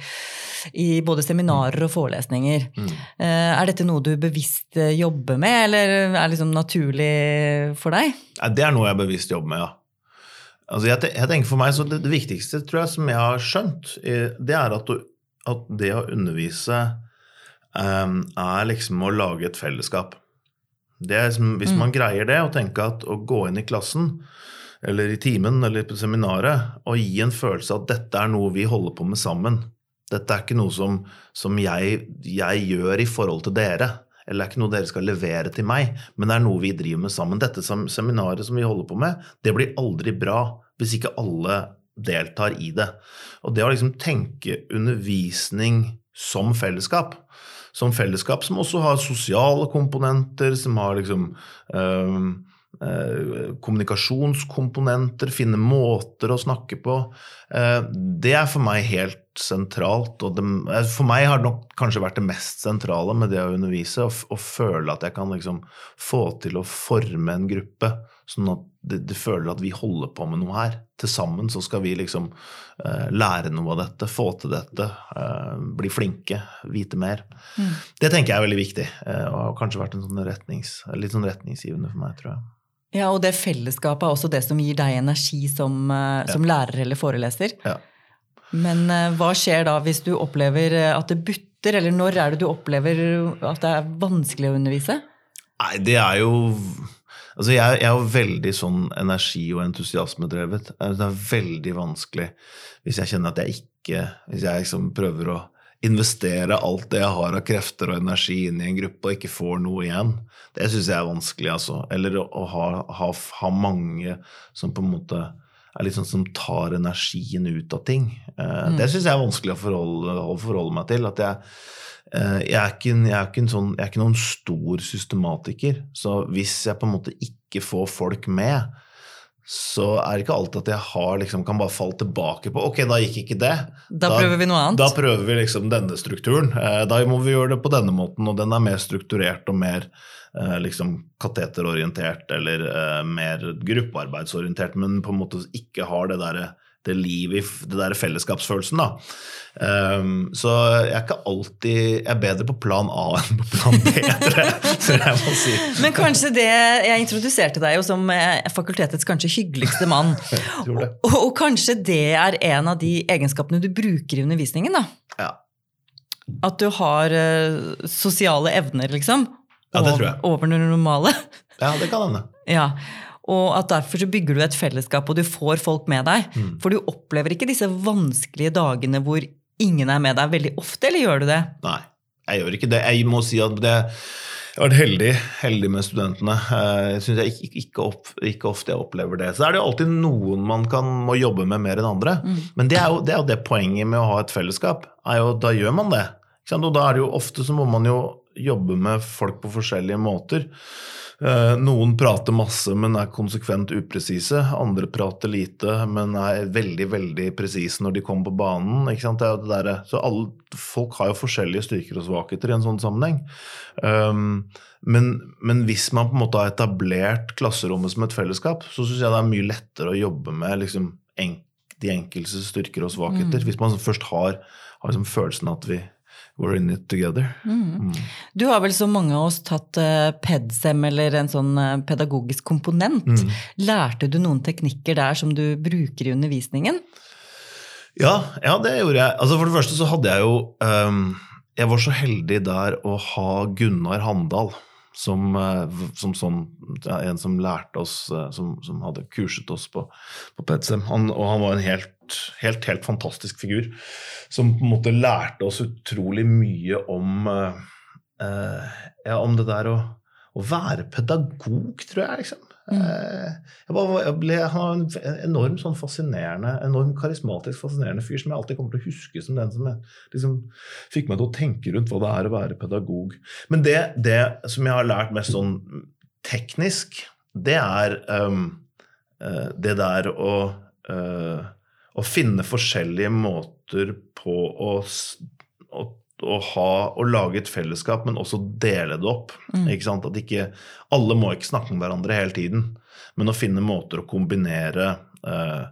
i både seminarer og forelesninger. Mm. Uh, er dette noe du bevisst uh, jobber med, eller er det liksom naturlig for deg? Det er noe jeg bevisst jobber med, ja. Altså jeg, jeg, tenker for meg, så det, det, viktigste tror jeg, som jeg har skjønt, det er at du at det å undervise um, er liksom å lage et fellesskap. Liksom, hvis mm. man greier det, å tenke at å gå inn i klassen eller i timen eller på seminaret og gi en følelse av at dette er noe vi holder på med sammen. Dette er ikke noe som, som jeg, jeg, gjør i forhold til dere. Eller det er ikke noe dere skal levere til meg, men det er noe vi driver med sammen. Dette seminaret som vi holder på med, det blir aldri bra hvis ikke alle deltar i det. Og det å liksom tenke undervisning som fellesskap, som fellesskap som også har sosiale komponenter, som har liksom øh, øh, kommunikasjonskomponenter, finne måter å snakke på, øh, det er for meg helt sentralt. Og det, eh, for meg har det nok kanskje vært det mest sentrale med det å undervise, å, føle at jeg kan liksom få til å forme en gruppe, sånn at de, det føler at vi holder på med noe her. Til sammen så skal vi liksom uh, lære noe av dette, få til dette, uh, bli flinke, vite mer. Mm. Det tenker jeg er veldig viktig, uh, og har kanskje vært en sånn retnings, litt sånn retningsgivende for meg, tror jeg. Ja, og det fellesskapet er også det som gir deg energi som, som ja. lærer eller foreleser. Ja. Men hva skjer da hvis du opplever at det butter, eller når er det du opplever at det er vanskelig å undervise? Nei, det er jo Altså jeg, jeg, er veldig sånn energi- og entusiasmedrevet. Det er veldig vanskelig hvis jeg kjenner at jeg ikke Hvis jeg liksom prøver å investere alt det jeg har av krefter og energi inn i en gruppe, og ikke får noe igjen. Det syns jeg er vanskelig, altså. Eller å, ha, ha, ha, mange som på en måte er litt sånn som tar energien ut av ting. Eh, mm. Det syns jeg er vanskelig å forholde, å forholde meg til. At jeg Eh, jeg er, ikke, jeg, er sånn, jeg er, ikke, noen stor systematiker. Så hvis jeg på en måte ikke får folk med, så er det ikke alltid at jeg har, liksom, kan bare falle tilbake på ok, da gikk ikke det. Da, da prøver vi noe annet. Da prøver vi liksom denne strukturen. Eh, da må vi gjøre det på denne måten, og den er mer strukturert og mer eh, liksom kateterorientert eller mer gruppearbeidsorientert, men på en måte ikke har det derre det livet i det der fellesskapsfølelsen. da. Um, så jeg er ikke alltid Jeg er bedre på plan A enn på plan B, si. Men kanskje det Jeg introduserte deg jo som eh, fakultetets kanskje hyggeligste mann. og, og, kanskje det er en av de egenskapene du bruker i undervisningen? da? Ja. At du har uh, sosiale evner, liksom? Ja, det tror jeg. Over det normale? Ja, det kan hende. Ja. Og at derfor så bygger du et fellesskap, og du får folk med deg. Mm. For du opplever ikke disse vanskelige dagene hvor ingen er med deg veldig ofte, eller gjør du det? Nei, jeg gjør ikke det. Jeg må si at det, jeg har vært heldig, heldig med studentene. Eh, jeg synes jeg ikke, ikke, opp, ikke, ofte jeg opplever det. Så er det jo alltid noen man kan, må jobbe med mer enn andre. Mm. Men det er, jo, det er, jo, det poenget med å ha et fellesskap. Jo, da gjør man det. Og da er det jo ofte så må man jo jobbe med folk på forskjellige måter. Eh, noen prater masse, men er konsekvent upresise. Andre prater lite, men er veldig veldig presise når de kommer på banen. så alle, Folk har jo forskjellige styrker og svakheter i en sånn sammenheng. Um, men, men, hvis man på en måte har etablert klasserommet som et fellesskap, så syns jeg det er mye lettere å jobbe med liksom, de enkeltes styrker og svakheter. Mm. Hvis man først har, har liksom følelsen at vi we're in it together. Mm. Mm. Du har vel som mange av oss tatt uh, PEDSEM, eller en sånn uh, pedagogisk komponent. Mm. Lærte du noen teknikker der som du bruker i undervisningen? Ja, ja det gjorde jeg. Altså for det første så hadde jeg jo um, Jeg var så heldig der å ha Gunnar Handal som, eh, som sånn, en som lærte oss, som, som hadde kurset oss på, på PEDSEM. Han, og han var en helt helt, helt fantastisk figur. Som på en måte lærte oss utrolig mye om, uh, ja, om det der å, å, være pedagog, tror jeg. liksom. Mm. Uh, jeg, bare, jeg ble, han var en enormt sånn fascinerende, enormt karismatisk fascinerende fyr som jeg alltid kommer til å huske som den som jeg, liksom, fikk meg til å tenke rundt hva det er å være pedagog. Men det, det som jeg har lært mest sånn teknisk, det er um, uh, det der å å finne forskjellige måter på å, å, å, ha, å lage et fellesskap, men også dele det opp. Mm. Ikke sant? At ikke, alle må ikke snakke med hverandre hele tiden, men å finne måter å kombinere eh,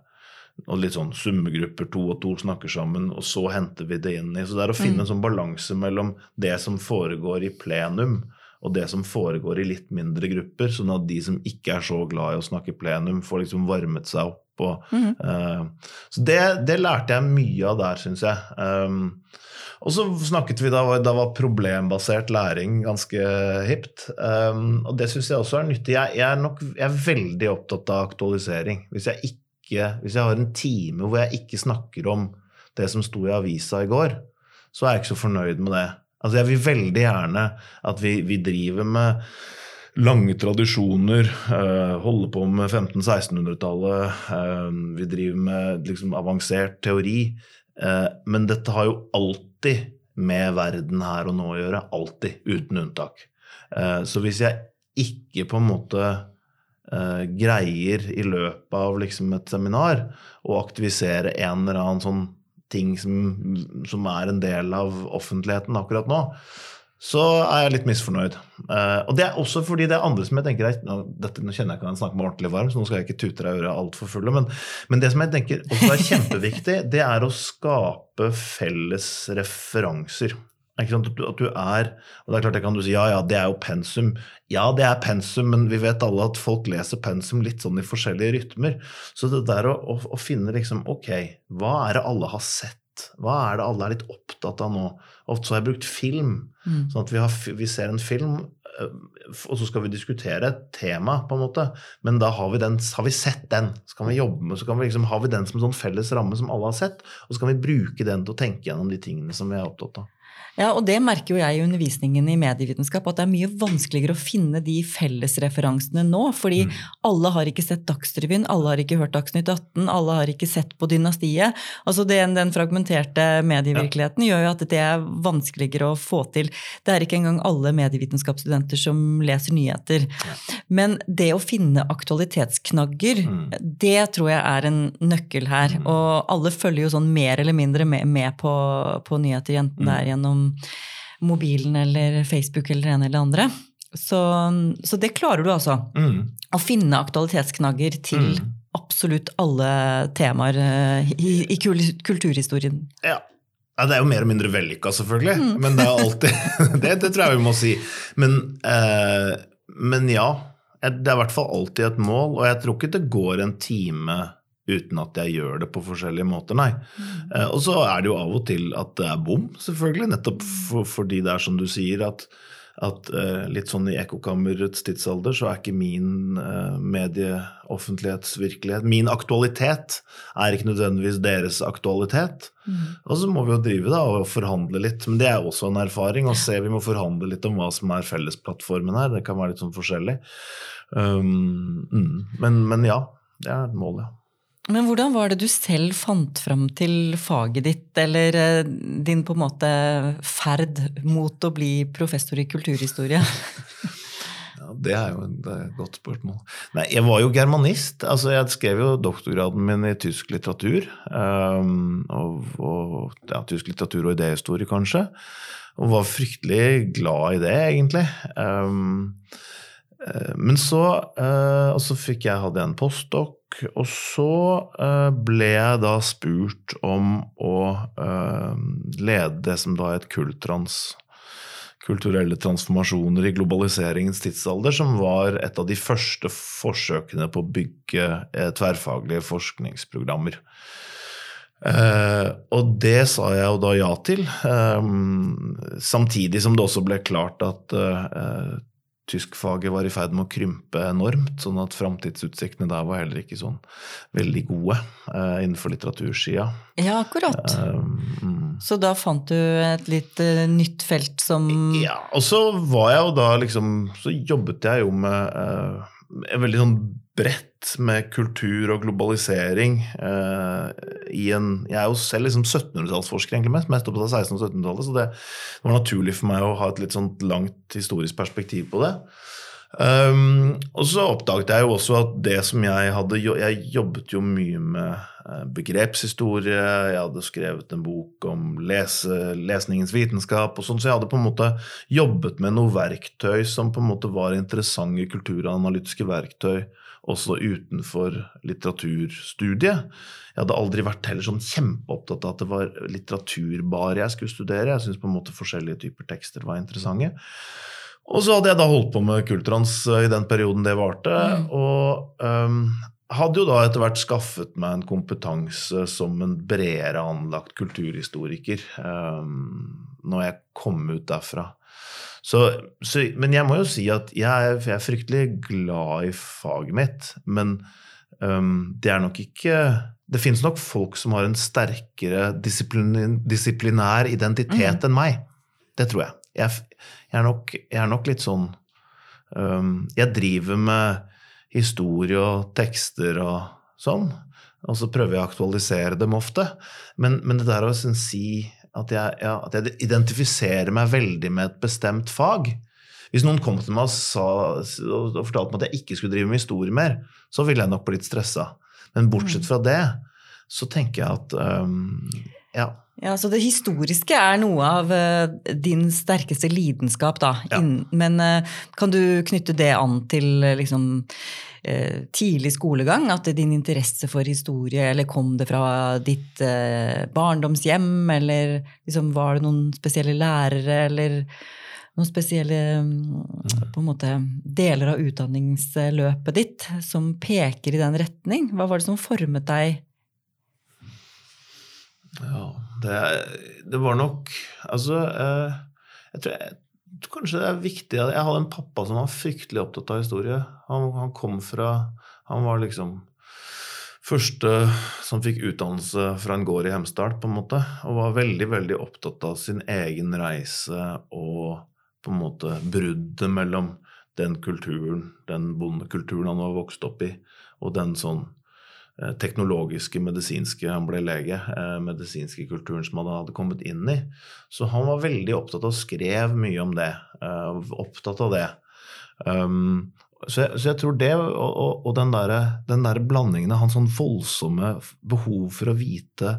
og litt sånn summegrupper, to og to snakker sammen, og så henter vi det inn i. Så det er å finne mm. en sånn balanse mellom det som foregår i plenum, og det som foregår i litt mindre grupper, sånn at de som ikke er så glad i å snakke plenum, får liksom varmet seg opp og, mm. uh, så det, det, lærte jeg mye av der, syns jeg. Um, og så snakket vi da, da var problembasert læring ganske hipt. Um, og det syns jeg også er nyttig. Jeg, jeg, er nok jeg er veldig opptatt av aktualisering. Hvis jeg, ikke, hvis jeg har en time hvor jeg ikke snakker om det som sto i avisa i går, så er jeg ikke så fornøyd med det. Altså Jeg vil veldig gjerne at vi, vi driver med lange tradisjoner, uh, holder på med 1500-1600-tallet. Uh, eh, vi driver med liksom, avansert teori. Uh, men dette har jo alltid med verden her og nå å gjøre. Alltid. Uten unntak. så hvis jeg ikke på en måte greier i løpet av liksom, et seminar å aktivisere en eller annen sånn ting som, som er en del av offentligheten akkurat nå, så er jeg litt misfornøyd. Uh, og det er også fordi det er andre som jeg tenker er, nå, dette, nå kjenner jeg ikke at jeg snakker meg ordentlig varm, så nå skal jeg ikke tute deg øret altfor fulle, men, men, det som jeg tenker også er kjempeviktig, det er å skape felles referanser. At du, er og det er klart jeg kan du si ja, ja, det er jo pensum. Ja, det er pensum, men vi vet alle at folk leser pensum litt sånn i forskjellige rytmer. Så det der å, å, å finne liksom Ok, hva er det alle har sett? Hva er det alle er litt opptatt av nå? Ofte så har jeg brukt film. Mm. Sånn at vi, har, vi, ser en film, eh, og så skal vi diskutere et tema, på en måte. Men da har vi, den, har vi sett den. Så kan vi jobbe med, så kan vi liksom, har vi den som en sånn felles ramme som alle har sett. Og så kan vi bruke den til å tenke gjennom de tingene som vi er opptatt av. Ja, og det merker jo jeg i undervisningen i medievitenskap, at det er mye vanskeligere å finne de fellesreferansene nå. Fordi mm. alle har ikke sett Dagsrevyen, alle har ikke hørt Dagsnytt 18, alle har ikke sett på Dynastiet. Altså den, den fragmenterte medievirkeligheten ja. gjør jo at det er vanskeligere å få til. Det er ikke engang alle medievitenskapsstudenter som leser nyheter. Ja. Men det å finne aktualitetsknagger, mm. det tror jeg er en nøkkel her. Mm. Og alle følger jo sånn mer eller mindre med, med på, på nyheter, enten det er mm. gjennom mobilen eller Facebook eller det ene eller det andre. Så, så, det klarer du altså. Mm. Å finne aktualitetsknagger til mm. absolutt alle temaer eh, i, i kulturhistorien. Ja. ja. Det er jo mer og mindre vellykka, selvfølgelig. Mm. Men det er alltid det, det, tror jeg vi må si. Men, eh, men ja. Det er i hvert fall alltid et mål, og jeg tror ikke det går en time uten at jeg gjør det på forskjellige måter, nei. Mm. og så er det jo av og til at det er bom, selvfølgelig. Nettopp for, fordi det er som du sier, at, at uh, litt sånn i ekkokammerets tidsalder så er ikke min uh, medieoffentlighetsvirkelighet Min aktualitet er ikke nødvendigvis deres aktualitet. Mm. Og så må vi jo drive da og forhandle litt. Men det er også en erfaring å se. Vi må forhandle litt om hva som er fellesplattformen her. Det kan være litt sånn forskjellig. Um, mm. men, men ja, det er målet. Men hvordan var det du selv fant fram til faget ditt, eller eh, din på en måte ferd mot å bli professor i kulturhistorie? Ja, det er jo et godt spørsmål. Nei, jeg var jo germanist. altså Jeg skrev jo doktorgraden min i tysk litteratur. Um, og, og ja, Tysk litteratur og idéhistorie, kanskje. Og var fryktelig glad i det, egentlig. Um, men så, uh, og så fikk jeg hadde en postdoc, og så uh, ble jeg da spurt om å uh, lede det som da het Kultrans kulturelle transformasjoner i globaliseringens tidsalder, som var et av de første forsøkene på å bygge eh, tverrfaglige forskningsprogrammer. Uh, og det sa jeg jo da ja til, um, samtidig som det også ble klart at eh, tyskfaget var i ferd med å krympe enormt, sånn at framtidsutsiktene der var heller ikke sånn veldig gode uh, innenfor litteratursida. Ja, akkurat. Um, så da fant du et litt uh, nytt felt som Ja, og så var jeg jo da liksom Så jobbet jeg jo med uh, en veldig sånn bredt med kultur og globalisering uh, i en Jeg er jo selv liksom 1700-tallsforsker, egentlig mest, mest opptatt av 1600- og 1700-tallet, så det, det, var naturlig for meg å ha et litt sånt langt historisk perspektiv på det. Um, og så oppdaget jeg jo også at det som jeg hadde Jeg jobbet jo mye med eh, begrepshistorie, jeg hadde skrevet en bok om lese, lesningens vitenskap, og sånn, så jeg hadde på en måte jobbet med noe verktøy som på en måte var interessante kulturanalytiske verktøy også utenfor litteraturstudiet. Jeg hadde aldri vært heller sånn kjempeopptatt av at det var litteratur bare jeg skulle studere. Jeg syntes på en måte forskjellige typer tekster var interessante. Og så hadde jeg da holdt på med Kultrans i den perioden det varte. Mm. Og um, hadde jo da etter hvert skaffet meg en kompetanse som en bredere anlagt kulturhistoriker um, når jeg kom ut derfra. Så, så, men jeg må jo si at jeg jeg er fryktelig glad i faget mitt. Men um, det er nok ikke Det finnes nok folk som har en sterkere disiplin, disiplinær identitet mm. enn meg. Det tror jeg. Jeg, jeg, er, nok, jeg er, nok, litt sånn um, Jeg driver med historie og tekster og sånn. Og så prøver jeg å aktualisere dem ofte. Men, men det der å si at jeg, ja, at jeg, identifiserer meg veldig med et bestemt fag. Hvis noen kom til meg og, sa, og fortalte meg at jeg ikke skulle drive med historie mer, så ville jeg nok blitt stressa. Men bortsett mm. fra det, så tenker jeg at um, ja. Ja, Så det historiske er noe av uh, din sterkeste lidenskap, da. Ja. Men uh, kan du knytte det an til uh, liksom Eh, tidlig skolegang? At din interesse for historie, eller kom det fra ditt eh, barndomshjem? Eller liksom, var det noen spesielle lærere, eller noen spesielle mm, måte, deler av utdanningsløpet ditt som peker i den retning? Hva var det som formet deg? Ja, det, det var nok Altså, eh, jeg tror jeg kanskje det er viktig Jeg hadde en pappa som var fryktelig opptatt av historie. Han, han kom fra Han var liksom første som fikk utdannelse fra en gård i Hemsedal, på en måte. Og var veldig, veldig opptatt av sin egen reise og på en måte bruddet mellom den kulturen, den bondekulturen han var vokst opp i, og den sånn teknologiske, medisinske Han ble lege. Eh, medisinske kulturen som han hadde kommet inn i. Så han var veldig opptatt av og skrev mye om det. Eh, opptatt av det. Um, så, jeg, så, jeg, tror det, og, og, og den, der, den der blandingen av hans sånn voldsomme behov for å vite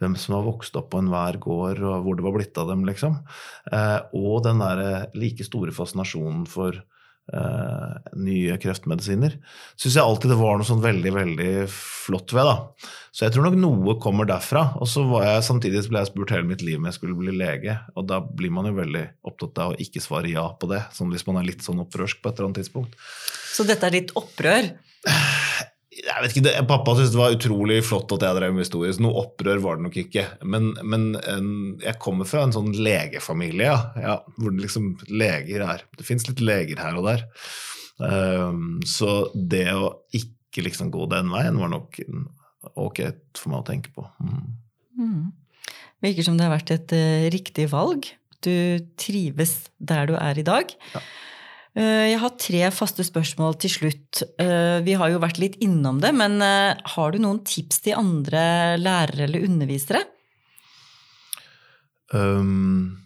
hvem som har vokst opp på enhver gård, og hvor det var blitt av dem, liksom. Eh, og den der like store fascinasjonen for Uh, nye kreftmedisiner. Syns jeg alltid det var noe sånn veldig veldig flott ved. da. Så jeg tror nok noe kommer derfra. Og så var jeg samtidig ble jeg spurt hele mitt liv om jeg skulle bli lege. Og da blir man jo veldig opptatt av å ikke svare ja på det, sånn hvis man er litt sånn opprørsk på et eller annet tidspunkt. Så dette er ditt opprør? Jeg vet ikke, det, Pappa syntes det var utrolig flott at jeg drev med historie, så noe opprør var det nok ikke. Men, men en, jeg kommer fra en sånn legefamilie, ja, ja hvor det liksom leger er Det fins litt leger her og der. Um, så det å ikke liksom gå den veien var nok ok for meg å tenke på. Mm. Mm. Virker som det har vært et uh, riktig valg. Du trives der du er i dag. Ja. Eh, jeg har tre faste spørsmål til slutt. Eh, vi har jo vært litt innom det, men eh, har du noen tips til andre lærere eller undervisere? Um,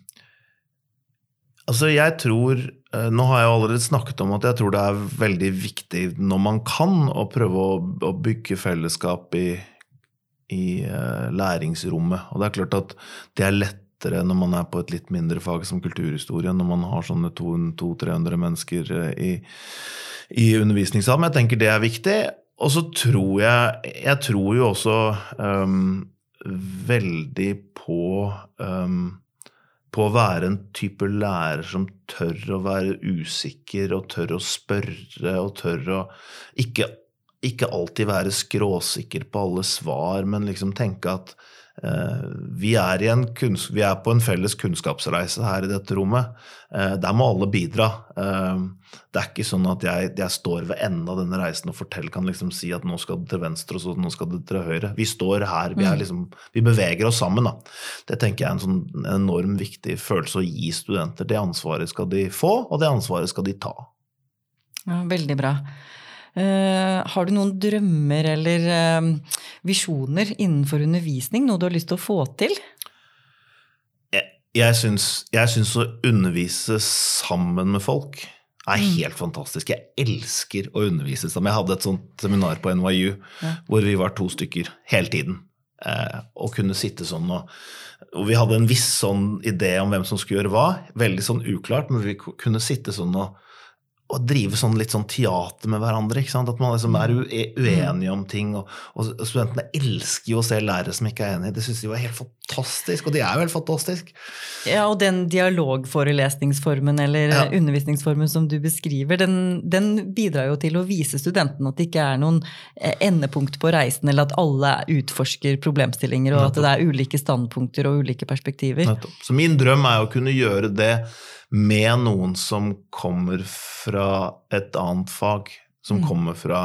altså, jeg tror Nå har jeg allerede snakket om at jeg tror det er veldig viktig når man kan, å prøve å, å bygge fellesskap i, i læringsrommet. Og det er klart at det er lett lettere når man er på et litt mindre fag som kulturhistorie, når man har sånne 200-300 mennesker eh, i, i undervisningssalen. Jeg tenker det er viktig. Og så tror jeg Jeg tror jo også um, veldig på um, på å være en type lærer som tør å være usikker og tør å spørre og tør å ikke, ikke alltid være skråsikker på alle svar, men liksom tenke at vi er, vi er, på en felles kunnskapsreise her i dette rommet. Eh, der må alle bidra. Eh, det er ikke sånn at jeg, jeg står ved enden av denne reisen og forteller, kan liksom si at nå skal det til venstre og så nå skal det til høyre. Vi står her. Vi, mm. liksom, vi beveger oss sammen. Da. Det tenker jeg er en sånn enorm viktig følelse å gi studenter. Det ansvaret skal de få, og det ansvaret skal de ta. Ja, veldig bra. Uh, har du noen drømmer eller uh, visjoner innenfor undervisning? Noe du har lyst til å få til? Jeg, jeg, syns, å undervise sammen med folk er mm. helt fantastisk. Jeg elsker å undervise sammen. Jeg hadde et sånt seminar på NYU ja. hvor vi var to stykker hele tiden. Eh, og kunne sitte sånn og, og Vi hadde en viss sånn idé om hvem som skulle gjøre hva. Veldig sånn uklart, men vi kunne sitte sånn og å drive sånn litt sånn teater med hverandre. At man liksom er uenige om ting. Og, og, studentene elsker jo å se lærere som ikke er enige. Det syns de jo er helt fantastisk, og de er jo helt fantastisk. Ja, og den dialogforelesningsformen eller ja. undervisningsformen som du beskriver, den, den, bidrar jo til å vise studentene at det ikke er noen eh, endepunkt på reisen, eller at alle utforsker problemstillinger, og at det er ulike standpunkter og ulike perspektiver. Så min drøm er å kunne gjøre det med noen som kommer fra et annet fag. Som mm. kommer fra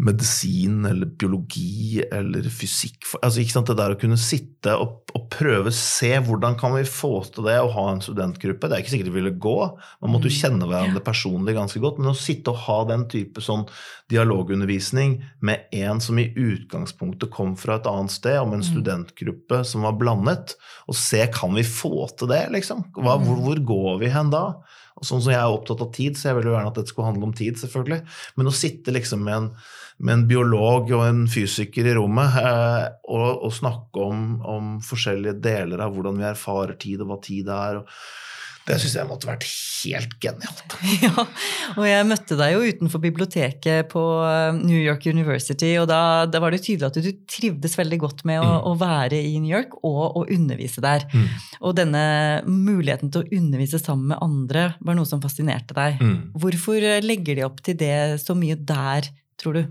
medisin eller biologi eller fysikk altså ikke sant, Det der å kunne sitte og, og prøve å se hvordan kan vi få til det å ha en studentgruppe. Det er ikke sikkert det ville gå, man måtte jo mm. kjenne hverandre personlig ganske godt. Men å sitte og ha den type sånn dialogundervisning med en som i utgangspunktet kom fra et annet sted, om en mm. studentgruppe som var blandet, og se kan vi få til det, liksom? Hva, hvor, mm. hvor går vi hen da? Og sånn som jeg er opptatt av tid, så jeg vil jo gjerne at dette skulle handle om tid, selvfølgelig. Men å sitte liksom med en med en biolog og en fysiker i rommet eh, og, og, snakke om, om, forskjellige deler av hvordan vi erfarer tid, og hva tid det er. det syns jeg måtte vært helt genialt. Ja, og jeg møtte deg jo utenfor biblioteket på eh, New York University, og da, da var det tydelig at du trivdes veldig godt med å, mm. å være i New York og å undervise der. Mm. Og denne muligheten til å undervise sammen med andre var noe som fascinerte deg. Mm. Hvorfor legger de opp til det så mye der? Tror du?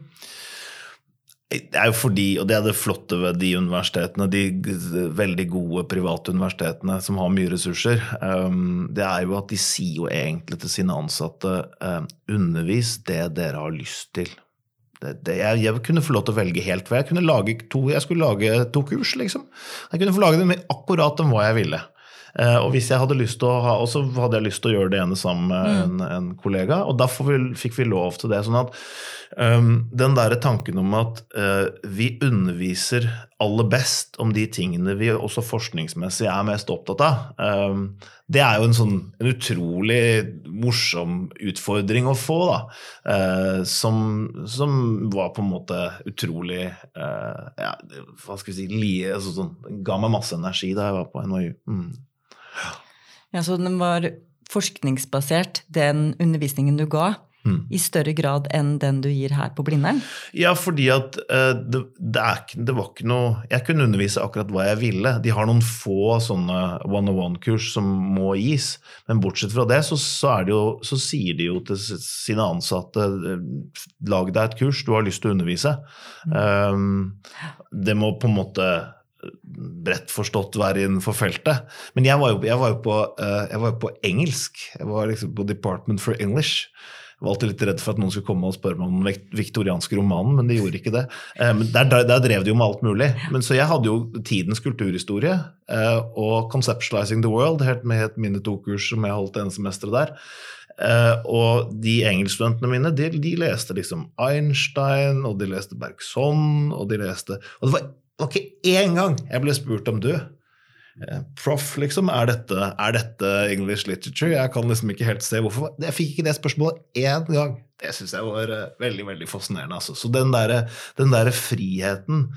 Det er jo fordi, og det er det flotte ved de universitetene, de veldig gode private universitetene som har mye ressurser, um, det er jo at de sier jo egentlig til sine ansatte um, undervis det dere har lyst til. Det, det, jeg, jeg, kunne få lov til å velge helt hva jeg kunne lage to, jeg skulle lage to kurs, liksom. Jeg kunne få lage dem akkurat om hva jeg ville. Eh, og hvis jeg hadde lyst til å ha, og så hadde jeg lyst til å gjøre det ene sammen med mm. en, en, kollega, og da vi, fikk vi lov til det. sånn at den der tanken om at uh, vi underviser aller best om de tingene vi også forskningsmessig er mest opptatt av, um, det er jo en sånn en utrolig morsom utfordring å få, da. Uh, som, som, var på en måte utrolig uh, ja, Hva skal vi si lie, altså sånn, Ga meg masse energi da jeg var på NHU. Mm. Ja, Så den var forskningsbasert, den undervisningen du ga, mm. i større grad enn den du gir her på Blindern? Ja, fordi at uh, det, det, er, det, var ikke noe Jeg kunne undervise akkurat hva jeg ville. De har noen få sånne one-on-one-kurs som må gis. Men bortsett fra det, så, så, det jo, så sier de jo til sine ansatte lag deg et kurs du har lyst til å undervise. Mm. Um, det må på en måte bredt forstått være innenfor feltet. Men jeg var jo, jeg var jo, på, eh, jeg var jo på, engelsk. Jeg var liksom på Department for English. Var alltid litt redd for at noen skulle komme og spørre meg om den viktorianske romanen, men de gjorde ikke det. Eh, men der, der, drev de jo med alt mulig. Men Så jeg hadde jo tidens kulturhistorie eh, og Conceptualizing the World, helt med mine to kurs som jeg holdt det ene semesteret der. Uh, og de engelskstudentene mine de, de, leste liksom Einstein, og de leste Bergson, og de leste Og det var, det var ikke én gang jeg ble spurt om du. Eh, proff, liksom, er dette, er dette, English literature? Jeg kan liksom ikke helt se hvorfor. Jeg fikk ikke det spørsmålet én gang. Det syns jeg var uh, veldig veldig fascinerende. Altså. Så den derre der friheten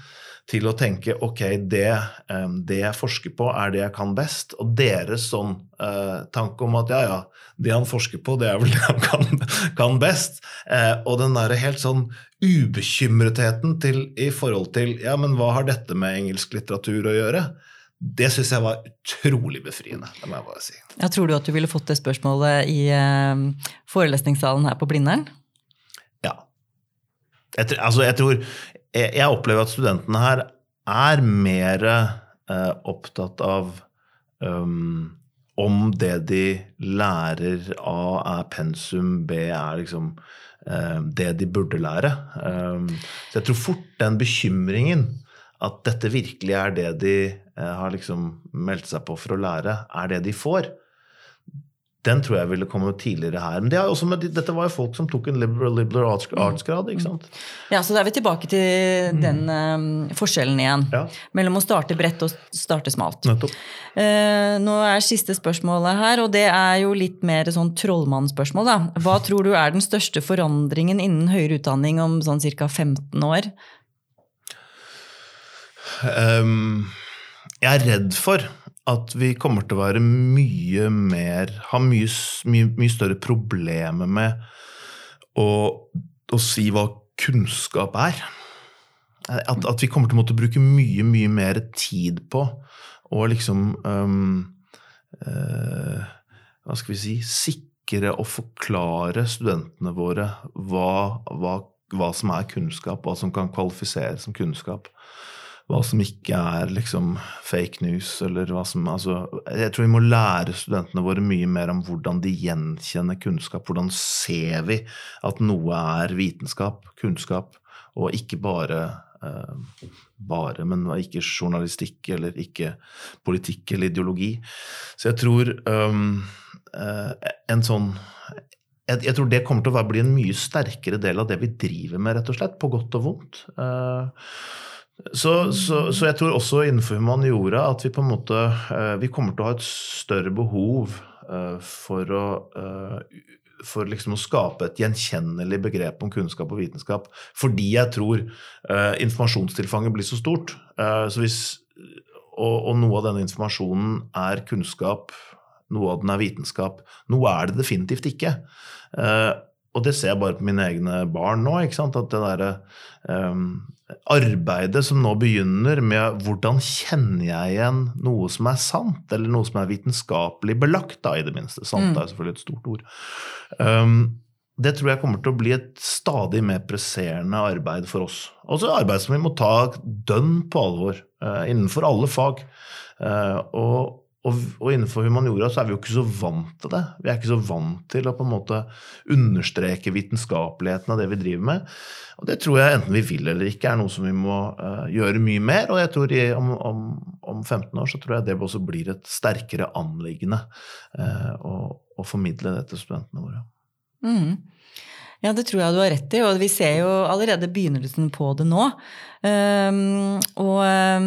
til å tenke ok, det, um, det, jeg forsker på, er det jeg kan best. Og deres sånn uh, tanke om at ja, ja, det han forsker på, det er vel det han kan, kan best. Uh, og den derre helt sånn ubekymretheten til, i forhold til ja, men hva har dette med engelsk litteratur å gjøre? Det syns jeg var utrolig befriende. det må jeg bare si. Ja, tror du at du ville fått det spørsmålet i uh, forelesningssalen her på Blindern? Ja. Jeg, altså, jeg tror jeg opplever at studentene her er mer eh, opptatt av um, om det de lærer A er pensum, B er liksom eh, det de burde lære. Um, så jeg tror fort den bekymringen at dette virkelig er det de uh, har liksom meldt seg på for å lære, er det de får den tror jeg ville komme tidligere her. Men det med, dette var jo folk som tok en liberal, liberal arts-grad. ikke sant? Ja, Så da er vi tilbake til den um, forskjellen igjen. Ja. Mellom å starte bredt og starte smalt. Uh, nå er siste spørsmålet her, og det er jo litt mer sånn trollmannspørsmål. da. Hva tror du er den største forandringen innen høyere utdanning om sånn ca. 15 år? Um, jeg er redd for at vi kommer til å være mye mer Ha mye, mye, mye større problemer med å, å, si hva kunnskap er. At, at, vi kommer til å måtte bruke mye, mye mer tid på å liksom um, uh, Hva skal vi si Sikre og forklare studentene våre hva, hva, hva som er kunnskap, hva som kan kvalifisere som kunnskap hva som ikke er liksom fake news, eller hva som altså, Jeg tror vi må lære studentene våre mye mer om hvordan de gjenkjenner kunnskap. Hvordan ser vi at noe er vitenskap, kunnskap, og ikke bare eh, bare, men ikke journalistikk eller ikke politikk eller ideologi. Så jeg tror um, en sånn jeg, jeg, tror det kommer til å bli en mye sterkere del av det vi driver med, rett og slett, på godt og vondt. Uh, så, så, så, jeg tror også innenfor humaniora at vi på en måte eh, vi kommer til å ha et større behov eh, for å eh, for liksom å skape et gjenkjennelig begrep om kunnskap og vitenskap. Fordi jeg tror informasjonstilfanget blir så stort. Så hvis, og, og noe av denne informasjonen er kunnskap, noe av den er vitenskap. Noe er det definitivt ikke. Og det ser jeg bare på mine egne barn nå. At det derre um, arbeidet som nå begynner med hvordan kjenner jeg igjen noe som er sant, eller noe som er vitenskapelig belagt, da, i det minste. Sant mm. er selvfølgelig et stort ord. Um, det tror jeg kommer til å bli et stadig mer presserende arbeid for oss. Også arbeid som vi må ta dønn på alvor, uh, innenfor alle fag. Uh, og og, og, innenfor humaniora så er vi jo ikke så vant til det. Vi er ikke så vant til å på en måte understreke vitenskapeligheten av det vi driver med. Og det tror jeg enten vi vil eller ikke er noe som vi må uh, gjøre mye mer. Og jeg tror i, om, om, om, 15 år så tror jeg det også blir et sterkere anliggende uh, å, å, formidle det til studentene våre. Mm. Ja, det tror jeg du har rett i, og vi ser jo allerede begynnelsen på det nå. Um, og um,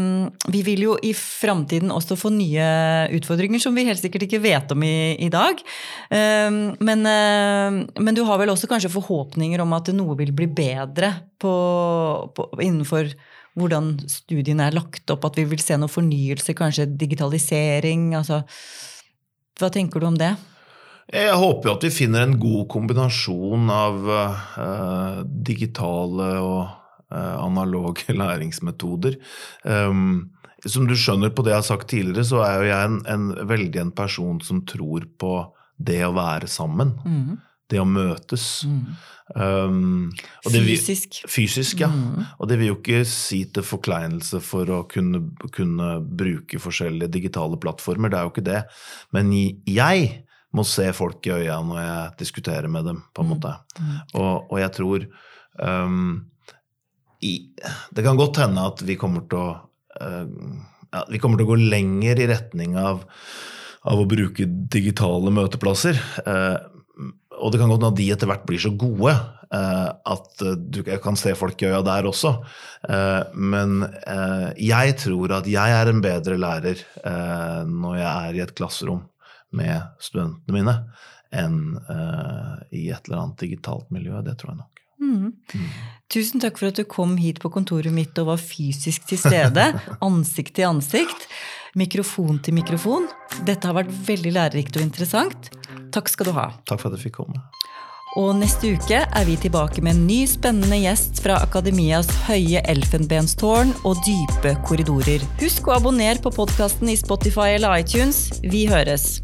vi vil jo i framtiden også få nye utfordringer som vi helt sikkert ikke vet om i, i dag. Um, men, uh, men, du har vel også kanskje forhåpninger om at noe vil bli bedre på, på, innenfor hvordan studiene er lagt opp, at vi vil se noe fornyelse, kanskje digitalisering? altså Hva tenker du om det? Jeg håper jo at vi finner en god kombinasjon av uh, digitale og uh, analoge læringsmetoder. Um, som du skjønner på det jeg har sagt tidligere, så er jo jeg en, en veldig en person som tror på det å være sammen. Mm. Det å møtes. Mm. Um, fysisk. Vil, fysisk, ja. Mm. Og det vil jo ikke si til forkleinelse for å kunne, kunne bruke forskjellige digitale plattformer, det er jo ikke det. Men jeg må se folk i øya når jeg diskuterer med dem, på en mm. måte. Mm. Og, og, jeg tror um, i, Det kan godt hende at vi kommer til å uh, ja, vi kommer til å gå lenger i retning av, av å bruke digitale møteplasser. Uh, og det kan godt hende at de etter hvert blir så gode uh, at eh, du kan se folk i øya der også. Men jeg tror at jeg er en bedre lærer når jeg er i et klasserom med studentene mine, enn uh, i et eller annet digitalt miljø. Det tror jeg nok. Mm. Tusen takk for at du kom hit på kontoret mitt og var fysisk til stede. Ansikt til ansikt. Mikrofon til mikrofon. Dette har vært veldig lærerikt og interessant. Takk skal du ha. Takk for at jeg fikk komme. Og neste uke er vi tilbake med en ny spennende gjest fra Akademias høye elfenbenstårn og dype korridorer. Husk å abonnere på podkasten i Spotify eller iTunes. Vi høres!